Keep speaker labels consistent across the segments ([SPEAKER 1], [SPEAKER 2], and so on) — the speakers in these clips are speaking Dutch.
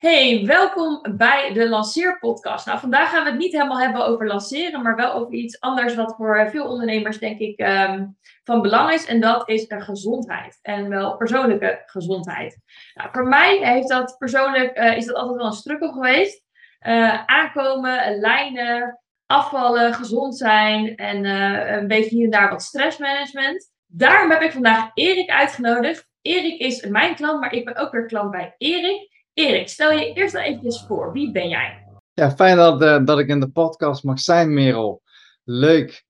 [SPEAKER 1] Hey, welkom bij de Lanceerpodcast. Nou, vandaag gaan we het niet helemaal hebben over lanceren, maar wel over iets anders wat voor veel ondernemers denk ik ehm, van belang is. En dat is gezondheid. En wel persoonlijke gezondheid. Nou, voor mij heeft dat persoonlijk, uh, is dat altijd wel een struggle geweest. Uh, aankomen, lijnen, afvallen, gezond zijn en uh, een beetje hier en daar wat stressmanagement. Daarom heb ik vandaag Erik uitgenodigd. Erik is mijn klant, maar ik ben ook weer klant bij Erik. Erik, stel je eerst dan eventjes voor. Wie ben jij?
[SPEAKER 2] Ja, fijn dat, uh, dat ik in de podcast mag zijn, Merel. Leuk.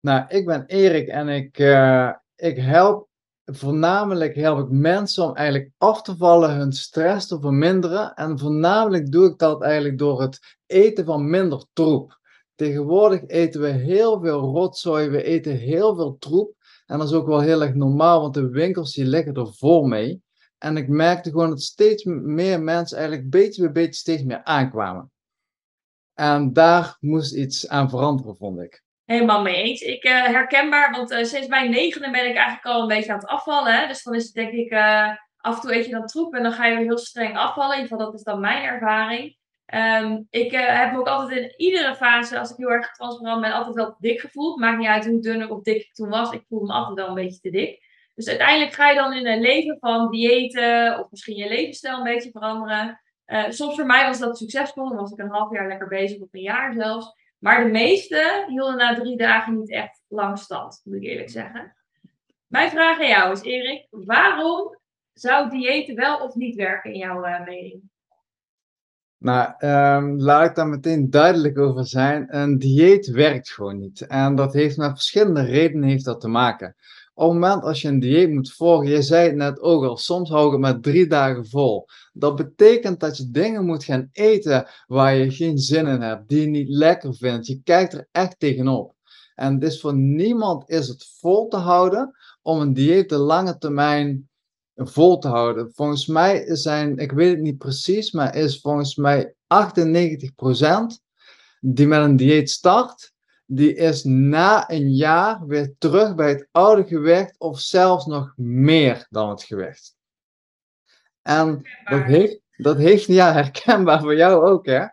[SPEAKER 2] Nou, ik ben Erik en ik, uh, ik help, voornamelijk help ik mensen om eigenlijk af te vallen, hun stress te verminderen. En voornamelijk doe ik dat eigenlijk door het eten van minder troep. Tegenwoordig eten we heel veel rotzooi, we eten heel veel troep. En dat is ook wel heel erg normaal, want de winkels die liggen er vol mee. En ik merkte gewoon dat steeds meer mensen eigenlijk beetje bij beetje steeds meer aankwamen. En daar moest iets aan veranderen, vond ik.
[SPEAKER 1] Helemaal mee eens. Ik uh, herkenbaar, want uh, sinds mijn negende ben ik eigenlijk al een beetje aan het afvallen. Hè? Dus dan is het denk ik, uh, af en toe eet je dan troep en dan ga je heel streng afvallen. In ieder geval, dat is dan mijn ervaring. Um, ik heb me ook altijd in iedere fase, als ik heel erg transparant ben, altijd wel dik gevoeld. Maakt niet uit hoe dun of dik ik toen was. Ik voelde me altijd wel een beetje te dik. Dus uiteindelijk ga je dan in een leven van diëten of misschien je levensstijl een beetje veranderen. Uh, soms voor mij was dat succesvol, dan was ik een half jaar lekker bezig of een jaar zelfs. Maar de meeste hielden na drie dagen niet echt lang stand, moet ik eerlijk zeggen. Mijn vraag aan jou is, Erik, waarom zou diëten wel of niet werken in jouw uh, mening?
[SPEAKER 2] Nou, um, laat ik daar meteen duidelijk over zijn. Een dieet werkt gewoon niet. En dat heeft met verschillende redenen heeft dat te maken op het moment als je een dieet moet volgen, je zei het net ook al, soms hou ik het maar drie dagen vol. Dat betekent dat je dingen moet gaan eten waar je geen zin in hebt, die je niet lekker vindt. Je kijkt er echt tegenop. En dus voor niemand is het vol te houden om een dieet de lange termijn vol te houden. Volgens mij zijn, ik weet het niet precies, maar is volgens mij 98% die met een dieet start, die is na een jaar weer terug bij het oude gewicht of zelfs nog meer dan het gewicht. En dat heeft, dat heeft, ja, herkenbaar voor jou ook, hè.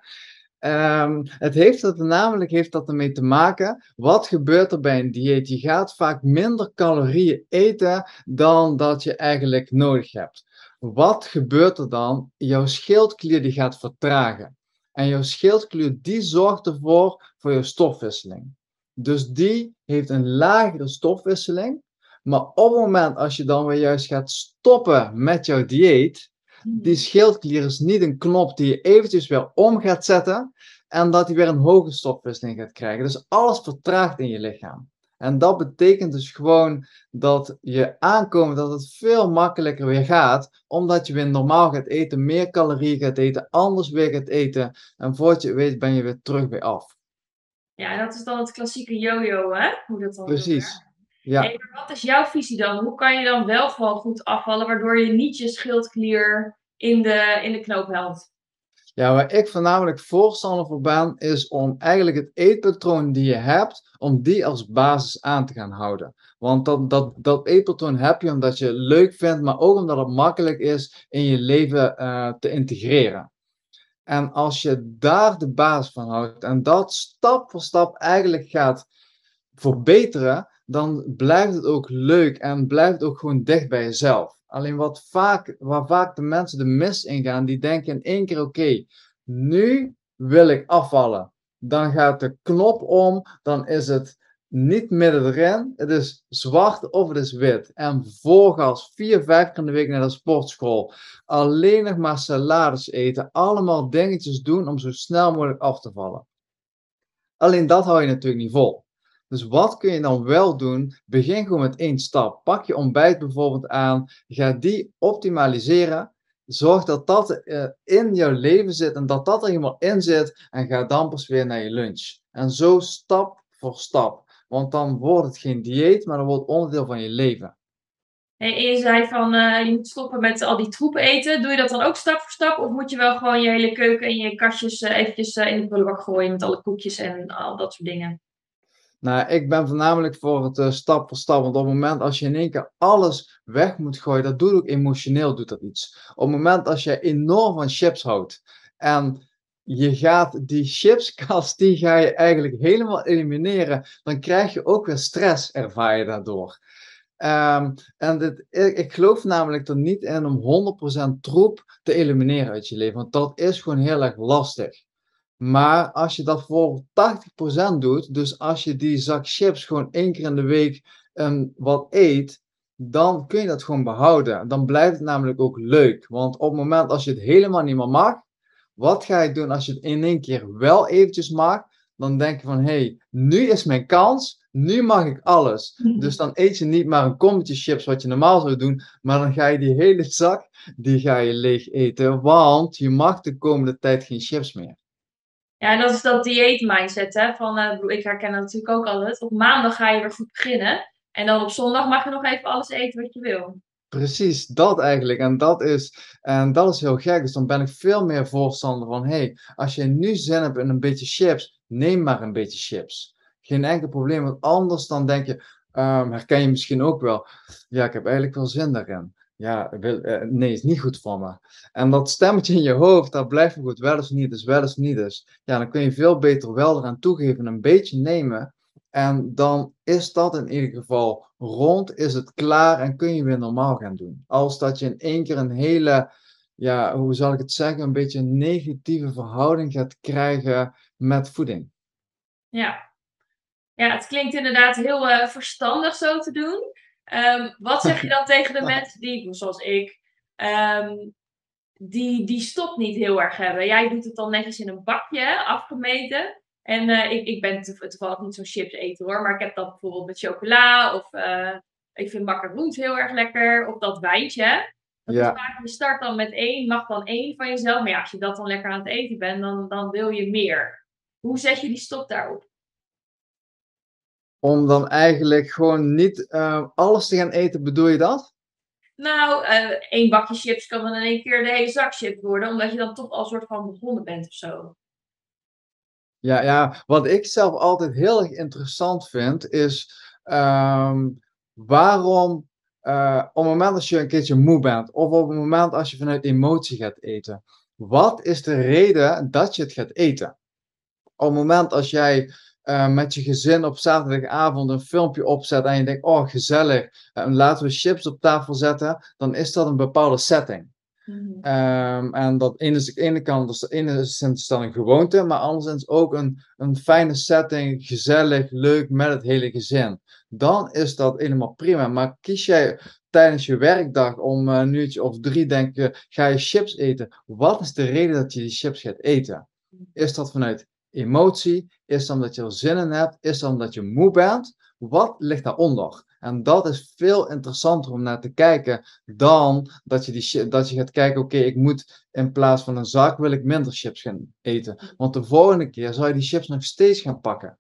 [SPEAKER 2] Um, het heeft dat namelijk heeft dat ermee te maken, wat gebeurt er bij een dieet? Je gaat vaak minder calorieën eten dan dat je eigenlijk nodig hebt. Wat gebeurt er dan? Jouw schildklier die gaat vertragen. En jouw schildklier die zorgt ervoor voor je stofwisseling. Dus die heeft een lagere stofwisseling. Maar op het moment als je dan weer juist gaat stoppen met jouw dieet, die mhm. schildklier is niet een knop die je eventjes weer om gaat zetten en dat hij weer een hoge stofwisseling gaat krijgen. Dus alles vertraagt in je lichaam. En dat betekent dus gewoon dat je aankomt dat het veel makkelijker weer gaat, omdat je weer normaal gaat eten, meer calorieën gaat eten, anders weer gaat eten. En voordat je weet ben je weer terug bij af.
[SPEAKER 1] Ja, dat is dan het klassieke yo-yo, hè? Hoe dat dan
[SPEAKER 2] Precies. Ja.
[SPEAKER 1] Hey, maar wat is jouw visie dan? Hoe kan je dan wel gewoon goed afvallen, waardoor je niet je schildklier in de, in de knoop helpt?
[SPEAKER 2] Ja, waar ik voornamelijk voorstander voor ben, is om eigenlijk het eetpatroon die je hebt, om die als basis aan te gaan houden. Want dat, dat, dat eetpatroon heb je omdat je het leuk vindt, maar ook omdat het makkelijk is in je leven uh, te integreren. En als je daar de basis van houdt en dat stap voor stap eigenlijk gaat verbeteren, dan blijft het ook leuk en blijft ook gewoon dicht bij jezelf. Alleen wat vaak, waar vaak de mensen de mis in gaan, die denken in één keer: oké, nu wil ik afvallen. Dan gaat de knop om, dan is het niet midden erin. Het is zwart of het is wit. En voorgas, vier, vijf keer in de week naar de sportschool. Alleen nog maar salades eten. Allemaal dingetjes doen om zo snel mogelijk af te vallen. Alleen dat hou je natuurlijk niet vol. Dus wat kun je dan wel doen? Begin gewoon met één stap. Pak je ontbijt bijvoorbeeld aan. Ga die optimaliseren. Zorg dat dat uh, in jouw leven zit en dat dat er helemaal in zit. En ga dan pas weer naar je lunch. En zo stap voor stap. Want dan wordt het geen dieet, maar dan wordt het onderdeel van je leven.
[SPEAKER 1] En je zei van uh, je moet stoppen met al die troep eten. Doe je dat dan ook stap voor stap? Of moet je wel gewoon je hele keuken en je kastjes uh, eventjes uh, in de prullenbak gooien met alle koekjes en al dat soort dingen?
[SPEAKER 2] Nou, ik ben voornamelijk voor het stap voor stap. Want op het moment als je in één keer alles weg moet gooien, dat doet ook emotioneel doet dat iets. Op het moment als je enorm van chips houdt en je gaat die chipskast, die ga je eigenlijk helemaal elimineren, dan krijg je ook weer stress, ervaar je daardoor. Um, en dit, ik, geloof namelijk er niet in om 100% troep te elimineren uit je leven, want dat is gewoon heel erg lastig. Maar als je dat voor 80% doet, dus als je die zak chips gewoon één keer in de week um, wat eet, dan kun je dat gewoon behouden. Dan blijft het namelijk ook leuk. Want op het moment als je het helemaal niet meer mag, wat ga je doen als je het in één keer wel eventjes mag? Dan denk je van, hé, hey, nu is mijn kans, nu mag ik alles. Dus dan eet je niet maar een kommetje chips wat je normaal zou doen, maar dan ga je die hele zak, die ga je leeg eten, want je mag de komende tijd geen chips meer.
[SPEAKER 1] Ja, en dat is dat dieet-mindset, hè. Van, uh, ik herken dat natuurlijk ook altijd. Op maandag ga je weer goed beginnen. En dan op zondag mag je nog even alles eten wat je wil.
[SPEAKER 2] Precies, dat eigenlijk. En dat is, en dat is heel gek. Dus dan ben ik veel meer voorstander van, hey, als je nu zin hebt in een beetje chips, neem maar een beetje chips. Geen enkel probleem, want anders dan denk je, um, herken je misschien ook wel, ja, ik heb eigenlijk wel zin daarin ja, wil, uh, nee, is niet goed voor me. En dat stemmetje in je hoofd, dat blijft goed, wel eens niet is, wel eens niet is. Ja, dan kun je veel beter wel eraan toegeven, een beetje nemen. En dan is dat in ieder geval rond, is het klaar en kun je weer normaal gaan doen. Als dat je in één keer een hele, ja, hoe zal ik het zeggen, een beetje een negatieve verhouding gaat krijgen met voeding.
[SPEAKER 1] Ja, ja het klinkt inderdaad heel uh, verstandig zo te doen. Um, wat zeg je dan tegen de mensen die, zoals ik, um, die die stop niet heel erg hebben? Jij doet het dan netjes in een bakje, afgemeten. En uh, ik, ik ben toevallig niet zo'n chips eten hoor, maar ik heb dat bijvoorbeeld met chocola of uh, ik vind macaroons heel erg lekker. Of dat wijntje. Dat ja. vaak, je start dan met één, mag dan één van jezelf. Maar ja, als je dat dan lekker aan het eten bent, dan, dan wil je meer. Hoe zet je die stop daarop?
[SPEAKER 2] Om dan eigenlijk gewoon niet uh, alles te gaan eten, bedoel je dat?
[SPEAKER 1] Nou, één bakje chips kan dan in één keer de hele zak chips worden, omdat je dan toch al soort van begonnen bent of zo.
[SPEAKER 2] Ja, ja, wat ik zelf altijd heel erg interessant vind, is um, waarom uh, op het moment als je een keertje moe bent, of op het moment als je vanuit emotie gaat eten, wat is de reden dat je het gaat eten? Op het moment als jij uh, met je gezin op zaterdagavond een filmpje opzet en je denkt, oh gezellig, uh, laten we chips op tafel zetten, dan is dat een bepaalde setting. -hmm. um, en dat ene, de ene kant, is dan een gewoonte, maar anderzijds ook een, een fijne setting, gezellig, leuk met het hele gezin. Dan is dat helemaal prima. Maar kies jij tijdens je werkdag om een uurtje of drie, denk je, ga je chips eten? Wat is de reden dat je die chips gaat eten? Is dat vanuit emotie? Is dat omdat je er zin in hebt? Is dat omdat je moe bent? Wat ligt daaronder? En dat is veel interessanter om naar te kijken dan dat je, die, dat je gaat kijken, oké, ik moet in plaats van een zak wil ik minder chips gaan eten. Want de volgende keer zal je die chips nog steeds gaan pakken.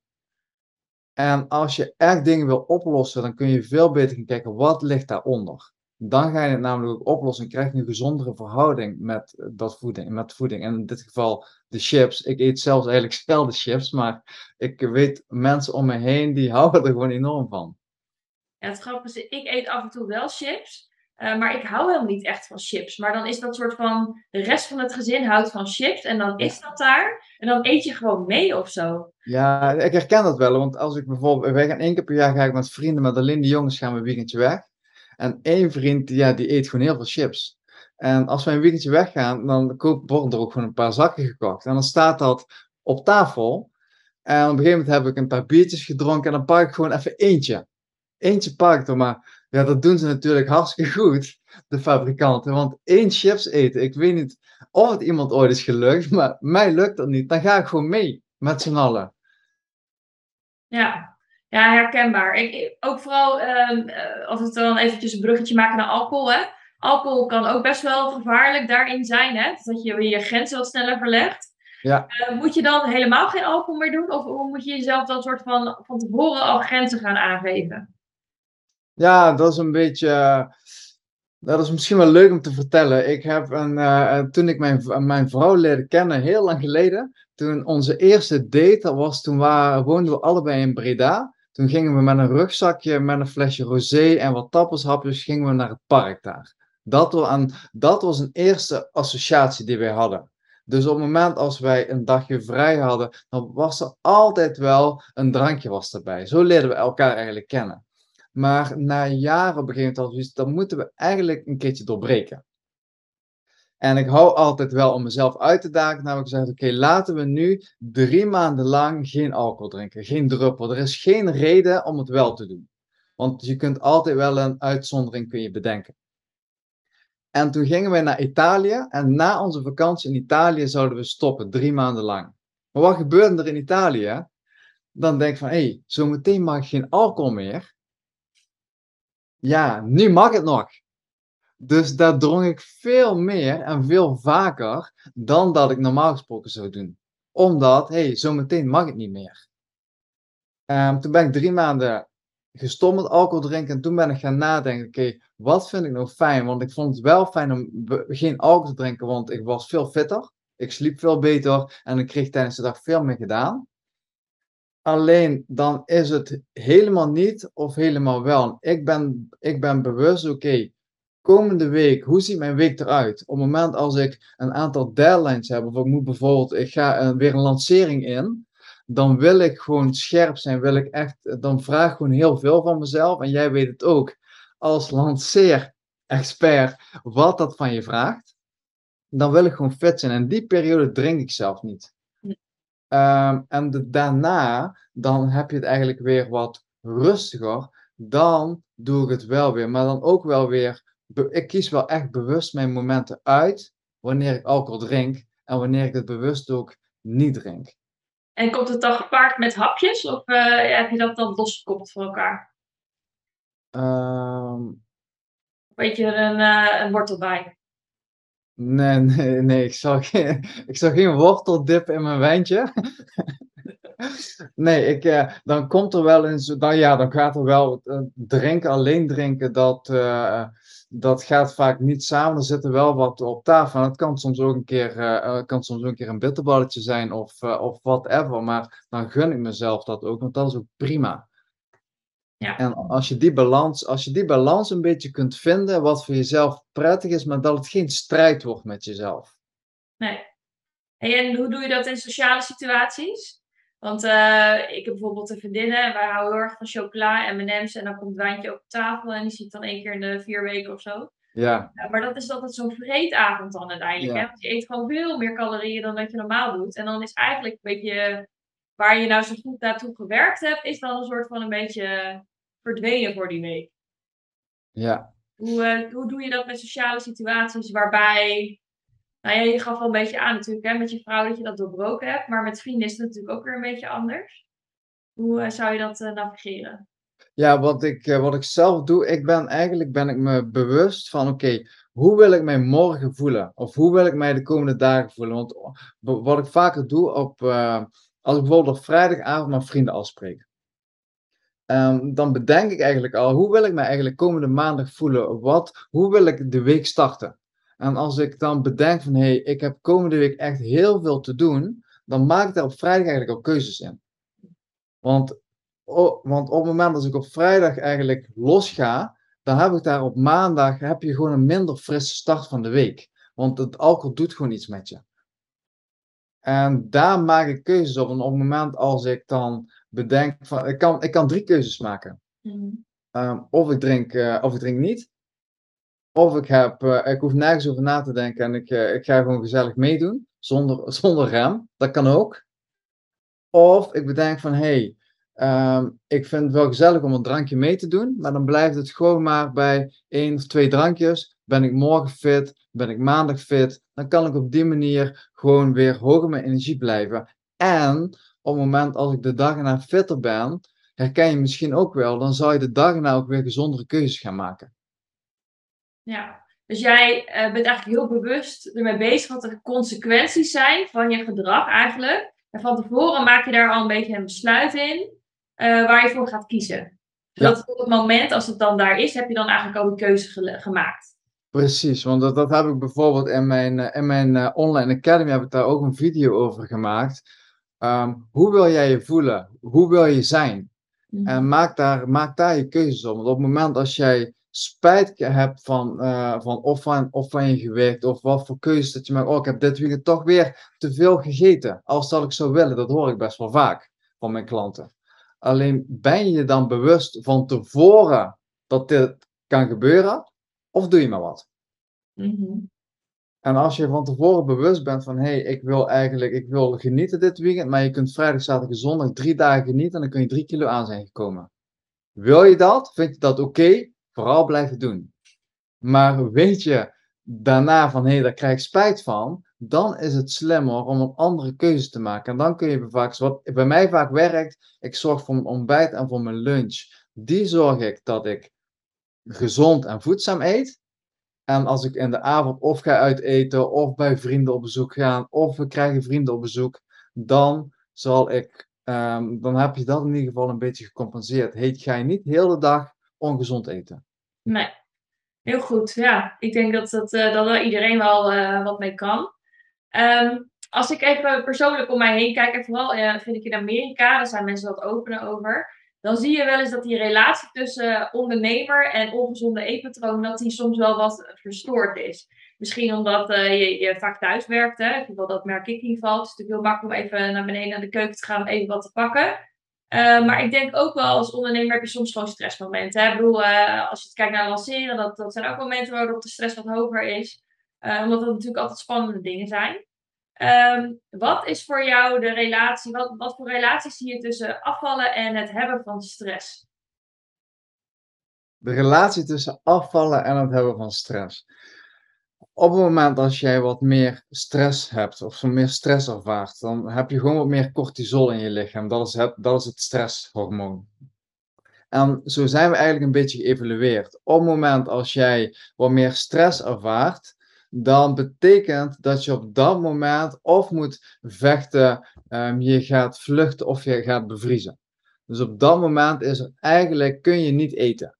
[SPEAKER 2] En als je echt dingen wil oplossen, dan kun je veel beter gaan kijken, wat ligt daaronder? Dan ga je het namelijk ook oplossen en krijg je een gezondere verhouding met, dat voeding, met voeding. En in dit geval de chips. Ik eet zelfs eigenlijk zelden chips, maar ik weet mensen om me heen die houden er gewoon enorm van.
[SPEAKER 1] Ja, het grappige is, ik eet af en toe wel chips. Uh, maar ik hou helemaal niet echt van chips. Maar dan is dat soort van. De rest van het gezin houdt van chips. En dan is dat daar. En dan eet je gewoon mee of zo.
[SPEAKER 2] Ja, ik herken dat wel. Want als ik bijvoorbeeld. Wij gaan één keer per jaar ga ik met vrienden, met alleen de jongens gaan we een weekendje weg. En één vriend, ja, die eet gewoon heel veel chips. En als wij een weekendje weggaan, dan worden er ook gewoon een paar zakken gekocht. En dan staat dat op tafel. En op een gegeven moment heb ik een paar biertjes gedronken. En dan pak ik gewoon even eentje. Eentje pak ik er. Maar ja, dat doen ze natuurlijk hartstikke goed, de fabrikanten. Want één chips eten, ik weet niet of het iemand ooit is gelukt. Maar mij lukt dat niet. Dan ga ik gewoon mee met z'n allen.
[SPEAKER 1] Ja, ja, herkenbaar. Ik, ook vooral uh, als we dan eventjes een bruggetje maken naar alcohol. Hè? Alcohol kan ook best wel gevaarlijk daarin zijn. Hè? Dat je je grenzen wat sneller verlegt. Ja. Uh, moet je dan helemaal geen alcohol meer doen? Of hoe moet je jezelf dan soort van van tevoren al grenzen gaan aangeven?
[SPEAKER 2] Ja, dat is een beetje Dat is misschien wel leuk om te vertellen. Ik heb een, uh, toen ik mijn, mijn vrouw leerde kennen, heel lang geleden, toen onze eerste date, dat was toen we, woonden we allebei in Breda. Toen gingen we met een rugzakje, met een flesje rosé en wat tappershapjes, gingen we naar het park daar. Dat, was dat was een eerste associatie die wij hadden. Dus op het moment als wij een dagje vrij hadden, dan was er altijd wel een drankje was erbij. Zo leerden we elkaar eigenlijk kennen. Maar na jaren op een gegeven moment dan moeten we eigenlijk een keertje doorbreken. En ik hou altijd wel om mezelf uit te dagen, namelijk gezegd, oké, laten we nu drie maanden lang geen alcohol drinken, geen druppel. Er is geen reden om het wel te doen. Want je kunt altijd wel een uitzondering kun je bedenken. En toen gingen wij naar Italië en na onze vakantie in Italië zouden we stoppen, drie maanden lang. Maar wat gebeurde er in Italië? Dan denk ik van, hé, hey, zometeen mag ik geen alcohol meer. Ja, nu mag het nog. Dus daar drong ik veel meer en veel vaker dan dat ik normaal gesproken zou doen. Omdat, hé, hey, zometeen mag het niet meer. Um, toen ben ik drie maanden gestopt met alcohol drinken en toen ben ik gaan nadenken, oké, wat vind ik nou fijn? Want ik vond het wel fijn om geen alcohol te drinken, want ik was veel fitter. Ik sliep veel beter en ik kreeg tijdens de dag veel meer gedaan. Alleen dan is het helemaal niet of helemaal wel. Ik ben, ik ben bewust, oké, komende week, hoe ziet mijn week eruit? Op het moment als ik een aantal deadlines heb, of ik moet bijvoorbeeld, ik ga weer een lancering in, dan wil ik gewoon scherp zijn, wil ik echt, dan vraag ik gewoon heel veel van mezelf. En jij weet het ook, als lanceer-expert, wat dat van je vraagt, dan wil ik gewoon fit zijn. En die periode drink ik zelf niet. Um, en de, daarna, dan heb je het eigenlijk weer wat rustiger. Dan doe ik het wel weer. Maar dan ook wel weer, ik kies wel echt bewust mijn momenten uit wanneer ik alcohol drink en wanneer ik het bewust ook niet drink.
[SPEAKER 1] En komt het dan gepaard met hapjes of uh, heb je dat dan losgekoppeld van elkaar?
[SPEAKER 2] Um,
[SPEAKER 1] Weet je er een, uh, een wortel bij?
[SPEAKER 2] Nee, nee, nee. Ik zag geen, ik zag geen worteldip in mijn wijntje. nee, ik, uh, dan komt er wel in, dan, ja, dan gaat er wel drinken, alleen drinken, dat, dat gaat vaak niet samen. Er zitten wel wat op tafel. En het kan soms ook een keer, kan soms ook een, keer een bitterballetje zijn of, uh, of whatever. Maar dan gun ik mezelf dat ook, want dat is ook prima.
[SPEAKER 1] Ja.
[SPEAKER 2] En als je, die balans, als je die balans een beetje kunt vinden, wat voor jezelf prettig is, maar dat het geen strijd wordt met jezelf.
[SPEAKER 1] Nee. En hoe doe je dat in sociale situaties? Want uh, ik heb bijvoorbeeld een vriendinnen en wij houden heel erg van chocola en M&M's en dan komt het wijntje op tafel en die ziet dan één keer in de vier weken of zo.
[SPEAKER 2] Ja.
[SPEAKER 1] ja maar dat is altijd zo'n vreetavond dan uiteindelijk. Ja. Hè? Want je eet gewoon veel meer calorieën dan dat je normaal doet. En dan is eigenlijk een beetje waar je nou zo goed naartoe gewerkt hebt, is dan een soort van een beetje verdwenen voor die week.
[SPEAKER 2] Ja.
[SPEAKER 1] Hoe, uh, hoe doe je dat met sociale situaties waarbij nou ja, je gaf al een beetje aan natuurlijk hè, met je vrouw dat je dat doorbroken hebt. Maar met vrienden is het natuurlijk ook weer een beetje anders. Hoe uh, zou je dat uh, navigeren?
[SPEAKER 2] Ja, wat ik, wat ik zelf doe, ik ben eigenlijk ben ik me bewust van oké, okay, hoe wil ik mij morgen voelen? Of hoe wil ik mij de komende dagen voelen? Want wat ik vaker doe op, als ik bijvoorbeeld op vrijdagavond met vrienden afspreek. Um, dan bedenk ik eigenlijk al, hoe wil ik mij eigenlijk komende maandag voelen? Wat, hoe wil ik de week starten? En als ik dan bedenk van, hé, hey, ik heb komende week echt heel veel te doen, dan maak ik daar op vrijdag eigenlijk al keuzes in. Want, want op het moment dat ik op vrijdag eigenlijk losga, dan heb ik daar op maandag, heb je gewoon een minder frisse start van de week. Want het alcohol doet gewoon iets met je. En daar maak ik keuzes op. En op het moment als ik dan bedenk van, ik kan, ik kan drie keuzes maken.
[SPEAKER 1] Mm.
[SPEAKER 2] Um, of ik drink, uh, of ik drink niet. Of ik, heb, uh, ik hoef nergens over na te denken en ik, uh, ik ga gewoon gezellig meedoen, zonder, zonder rem. Dat kan ook. Of ik bedenk van, hé, hey, um, ik vind het wel gezellig om een drankje mee te doen, maar dan blijft het gewoon maar bij één of twee drankjes. Ben ik morgen fit, ben ik maandag fit, dan kan ik op die manier gewoon weer hoger mijn energie blijven. En op het moment als ik de dag erna fitter ben, herken je misschien ook wel, dan zou je de dag erna ook weer gezondere keuzes gaan maken.
[SPEAKER 1] Ja, dus jij uh, bent eigenlijk heel bewust ermee bezig wat de consequenties zijn van je gedrag eigenlijk. En van tevoren maak je daar al een beetje een besluit in uh, waar je voor gaat kiezen. Zodat ja. op het moment als het dan daar is, heb je dan eigenlijk al die keuze ge gemaakt.
[SPEAKER 2] Precies, want dat, dat heb ik bijvoorbeeld in mijn, eh, in mijn eh, online academy heb ik daar ook een video over gemaakt. Ehm, hoe wil jij je voelen? Hoe wil je zijn?
[SPEAKER 1] Mhm.
[SPEAKER 2] En maak daar, maak daar je keuzes op. Want op het moment als jij spijt hebt van, eh, van, of van, of van je gewicht, of wat voor keuzes dat je maakt. Oh, ik heb dit weekend toch weer te veel gegeten. Als dat ik zou willen, dat hoor ik best wel vaak van mijn klanten. Alleen ben je je dan bewust van tevoren dat dit kan gebeuren, of doe je maar wat?
[SPEAKER 1] Mhm.
[SPEAKER 2] En als je van tevoren bewust bent van, hé, hey, ik wil eigenlijk, ik wil genieten dit weekend, maar je kunt vrijdag, zaterdag en zondag drie dagen genieten en dan kun je drie kilo aan zijn gekomen. Wil je dat? Vind je dat oké? Vooral blijven doen. Maar weet je daarna van, hé, hey, daar krijg ik spijt van, dan is het slimmer om een andere keuze te maken. En dan kun je vaak, wat bij mij vaak werkt, ik zorg voor mijn ontbijt en voor mijn lunch. Die zorg ik dat ik gezond en voedzaam eet. En als ik in de avond of ga uiteten, of bij vrienden op bezoek gaan, of we krijgen vrienden op bezoek, dan zal ik, um, dan heb je dat in ieder geval een beetje gecompenseerd. Heet, ga je niet heel de dag ongezond eten.
[SPEAKER 1] Nee, heel goed. Ja, ik denk dat, dat, uh, dat er iedereen wel uh, wat mee kan. Um, als ik even persoonlijk om mij heen kijk, en vooral uh, vind ik in Amerika, daar zijn mensen wat opener over dan zie je wel eens dat die relatie tussen ondernemer en ongezonde eetpatroon, dat die soms wel wat verstoord is. Misschien omdat uh, je, je, vaak thuis werkt, hè? Dat merk ik in. Het is natuurlijk heel makkelijk om even naar beneden naar de keuken te gaan om even wat te pakken. Uh, maar ik denk ook wel als ondernemer heb je soms gewoon stressmomenten. Hè? Ik bedoel, uh, als je kijkt naar lanceren, dat, dat zijn ook momenten waarop de stress wat hoger is. omdat het natuurlijk altijd spannende dingen zijn. Um, wat is voor jou de relatie, wat, wat voor relatie zie je tussen afvallen en het hebben van stress?
[SPEAKER 2] De relatie tussen afvallen en het hebben van stress. Op het moment als jij wat meer stress hebt of zo meer stress ervaart, dan heb je gewoon wat meer cortisol in je lichaam. Dat is het, dat is het stresshormoon. En zo zijn we eigenlijk een beetje geëvalueerd. Op het moment als jij wat meer stress ervaart, dan betekent dat je op dat moment of moet vechten, um, je gaat vluchten of je gaat bevriezen. Dus op dat moment is eigenlijk, kun je niet eten.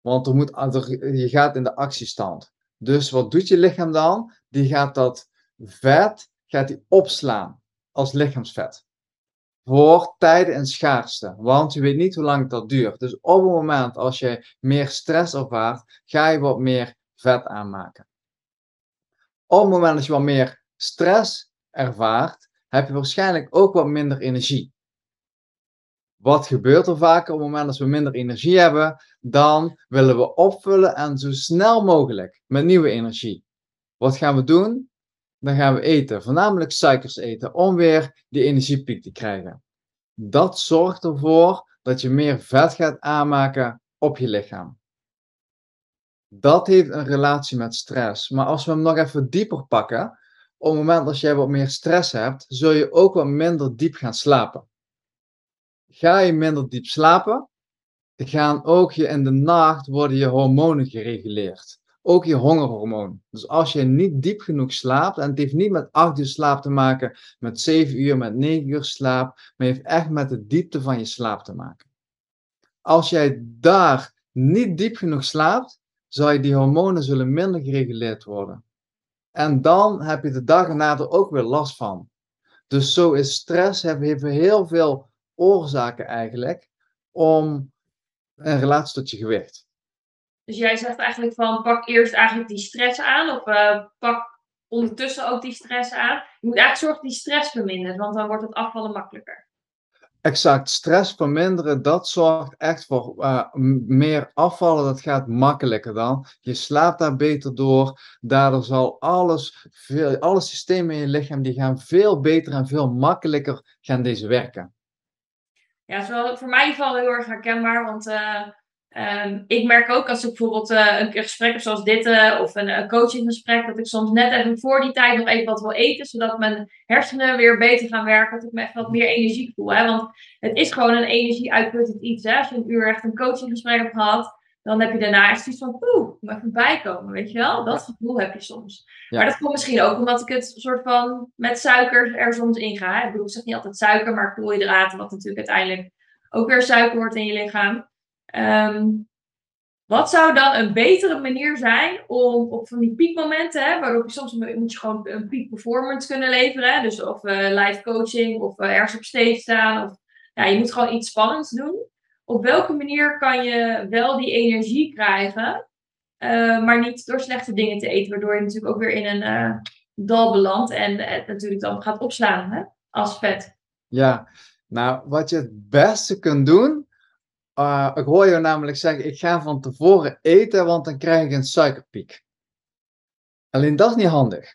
[SPEAKER 2] Want er moet, je gaat in de actiestand. Dus wat doet je lichaam dan? Die gaat dat vet gaat die opslaan als lichaamsvet. Voor tijden en schaarste. Want je weet niet hoe lang dat duurt. Dus op het moment als je meer stress ervaart, ga je wat meer vet aanmaken op het moment dat je wat meer stress ervaart, heb je waarschijnlijk ook wat minder energie. Wat gebeurt er vaker op het moment dat we minder energie hebben? Dan willen we opvullen en zo snel mogelijk met nieuwe energie. Wat gaan we doen? Dan gaan we eten, voornamelijk suikers eten, om weer die energiepiek te krijgen. Dat zorgt ervoor dat je meer vet gaat aanmaken op je lichaam. Dat heeft een relatie met stress. Maar als we hem nog even dieper pakken, op het moment dat jij wat meer stress hebt, zul je ook wat minder diep gaan slapen. Ga je minder diep slapen, gaan ook je in de nacht worden je hormonen gereguleerd. Ook je hongerhormoon. Dus als je niet diep genoeg slaapt, en het heeft niet met 8 uur slaap te maken, met 7 uur, met 9 uur slaap, maar heeft echt met de diepte van je slaap te maken. Als jij daar niet diep genoeg slaapt, zou je die hormonen zullen minder gereguleerd worden. En dan heb je de dag erna er ook weer last van. Dus zo is stress, we heel veel oorzaken eigenlijk om een relatie tot je gewicht.
[SPEAKER 1] Dus jij zegt eigenlijk van pak eerst eigenlijk die stress aan of uh, pak ondertussen ook die stress aan. Je moet eigenlijk zorgen dat die stress vermindert, want dan wordt het afvallen makkelijker.
[SPEAKER 2] Exact, stress verminderen, dat zorgt echt voor uh, meer afvallen. Dat gaat makkelijker dan. Je slaapt daar beter door. Daardoor zal alles, veel, alle systemen in je lichaam, die gaan veel beter en veel makkelijker gaan deze werken.
[SPEAKER 1] Ja, zo voor mij geval heel erg herkenbaar, want uh, Um, ik merk ook als ik bijvoorbeeld uh, een gesprek heb zoals dit uh, of een, een coachinggesprek, dat ik soms net even voor die tijd nog even wat wil eten, zodat mijn hersenen weer beter gaan werken, dat ik me echt wat meer energie voel. Hè? Want het is gewoon een energie-uitputtend iets. Hè? Als je een uur echt een coachinggesprek hebt gehad, dan heb je daarna echt zoiets van, oeh, ik moet even bijkomen, weet je wel? Dat gevoel heb je soms. Ja. Maar dat komt misschien ook omdat ik het soort van met suiker er soms in ga. Hè? Ik bedoel, ik zeg niet altijd suiker, maar koolhydraten, wat natuurlijk uiteindelijk ook weer suiker wordt in je lichaam. Um, Wat zou dan een betere manier zijn om op van die piekmomenten, hè, waarop je soms moet je gewoon een peak performance kunnen leveren. Dus of uh, live coaching of uh, ergens op stage staan. Of, ja, je moet gewoon iets spannends doen. Op welke manier kan je wel die energie krijgen, uh, maar niet door slechte dingen te eten, waardoor je natuurlijk ook weer in een dal belandt en het natuurlijk dan gaat opslaan hè, als vet.
[SPEAKER 2] Ja, nou wat je het beste kunt doen, uh, ik hoor je namelijk zeggen, ik ga van tevoren eten, want dan krijg ik een suikerpiek. Alleen dat is niet handig.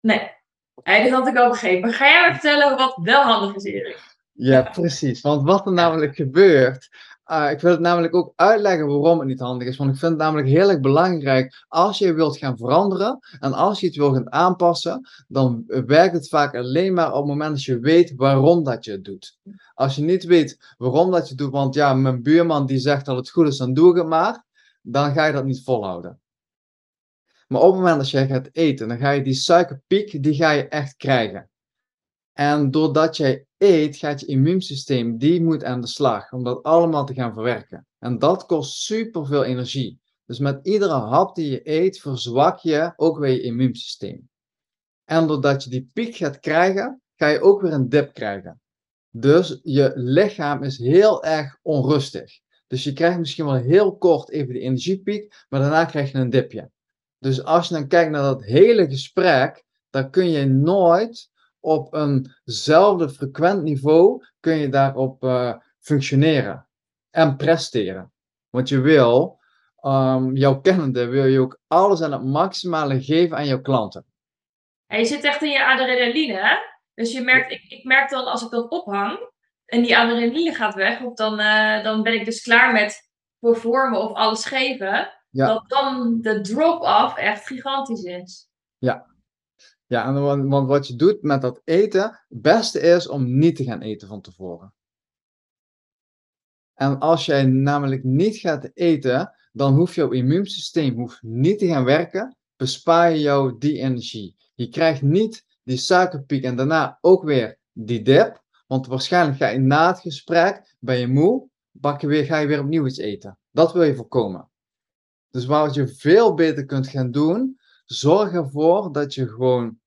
[SPEAKER 1] Nee, dat had ik al begrepen. Ga jij maar vertellen wat wel handig is, Erik?
[SPEAKER 2] Ja, precies. Want wat er namelijk gebeurt, uh, ik wil het namelijk ook uitleggen waarom het niet handig is. Want ik vind het namelijk heel erg belangrijk, als je wilt gaan veranderen en als je iets wil gaan aanpassen, dan werkt het vaak alleen maar op het moment dat je weet waarom dat je het doet. Als je niet weet waarom dat je het doet, want ja, mijn buurman die zegt dat het goed is, dan doe ik het maar, dan ga je dat niet volhouden. Maar op het moment dat je gaat eten, dan ga je die suikerpiek, die ga je echt krijgen. En doordat jij eet, gaat je immuunsysteem, die moet aan de slag om dat allemaal te gaan verwerken. En dat kost superveel energie. Dus met iedere hap die je eet, verzwak je ook weer je immuunsysteem. En doordat je die piek gaat krijgen, ga je ook weer een dip krijgen. Dus je lichaam is heel erg onrustig. Dus je krijgt misschien wel heel kort even de energiepiek, maar daarna krijg je een dipje. Dus als je dan kijkt naar dat hele gesprek, dan kun je nooit op eenzelfde frequent niveau kun je daarop uh, functioneren en presteren. Want je wil, um, jouw kennende, wil je ook alles aan het maximale geven aan jouw klanten.
[SPEAKER 1] En je zit echt in je adrenaline, hè? Dus je merkt, ik, ik merk dan als ik dat ophang en die adrenaline gaat weg, of dan, uh, dan ben ik dus klaar met performen of alles geven, ja. dat dan de drop-off echt gigantisch is.
[SPEAKER 2] Ja, ja, want wat je doet met dat eten, het beste is om niet te gaan eten van tevoren. En als jij namelijk niet gaat eten, dan hoeft jouw immuunsysteem hoeft niet te gaan werken, bespaar je jou die energie. Je krijgt niet die suikerpiek en daarna ook weer die dip, want waarschijnlijk ga je na het gesprek, ben je moe, bak je weer, ga je weer opnieuw iets eten. Dat wil je voorkomen. Dus wat je veel beter kunt gaan doen, zorg ervoor dat je gewoon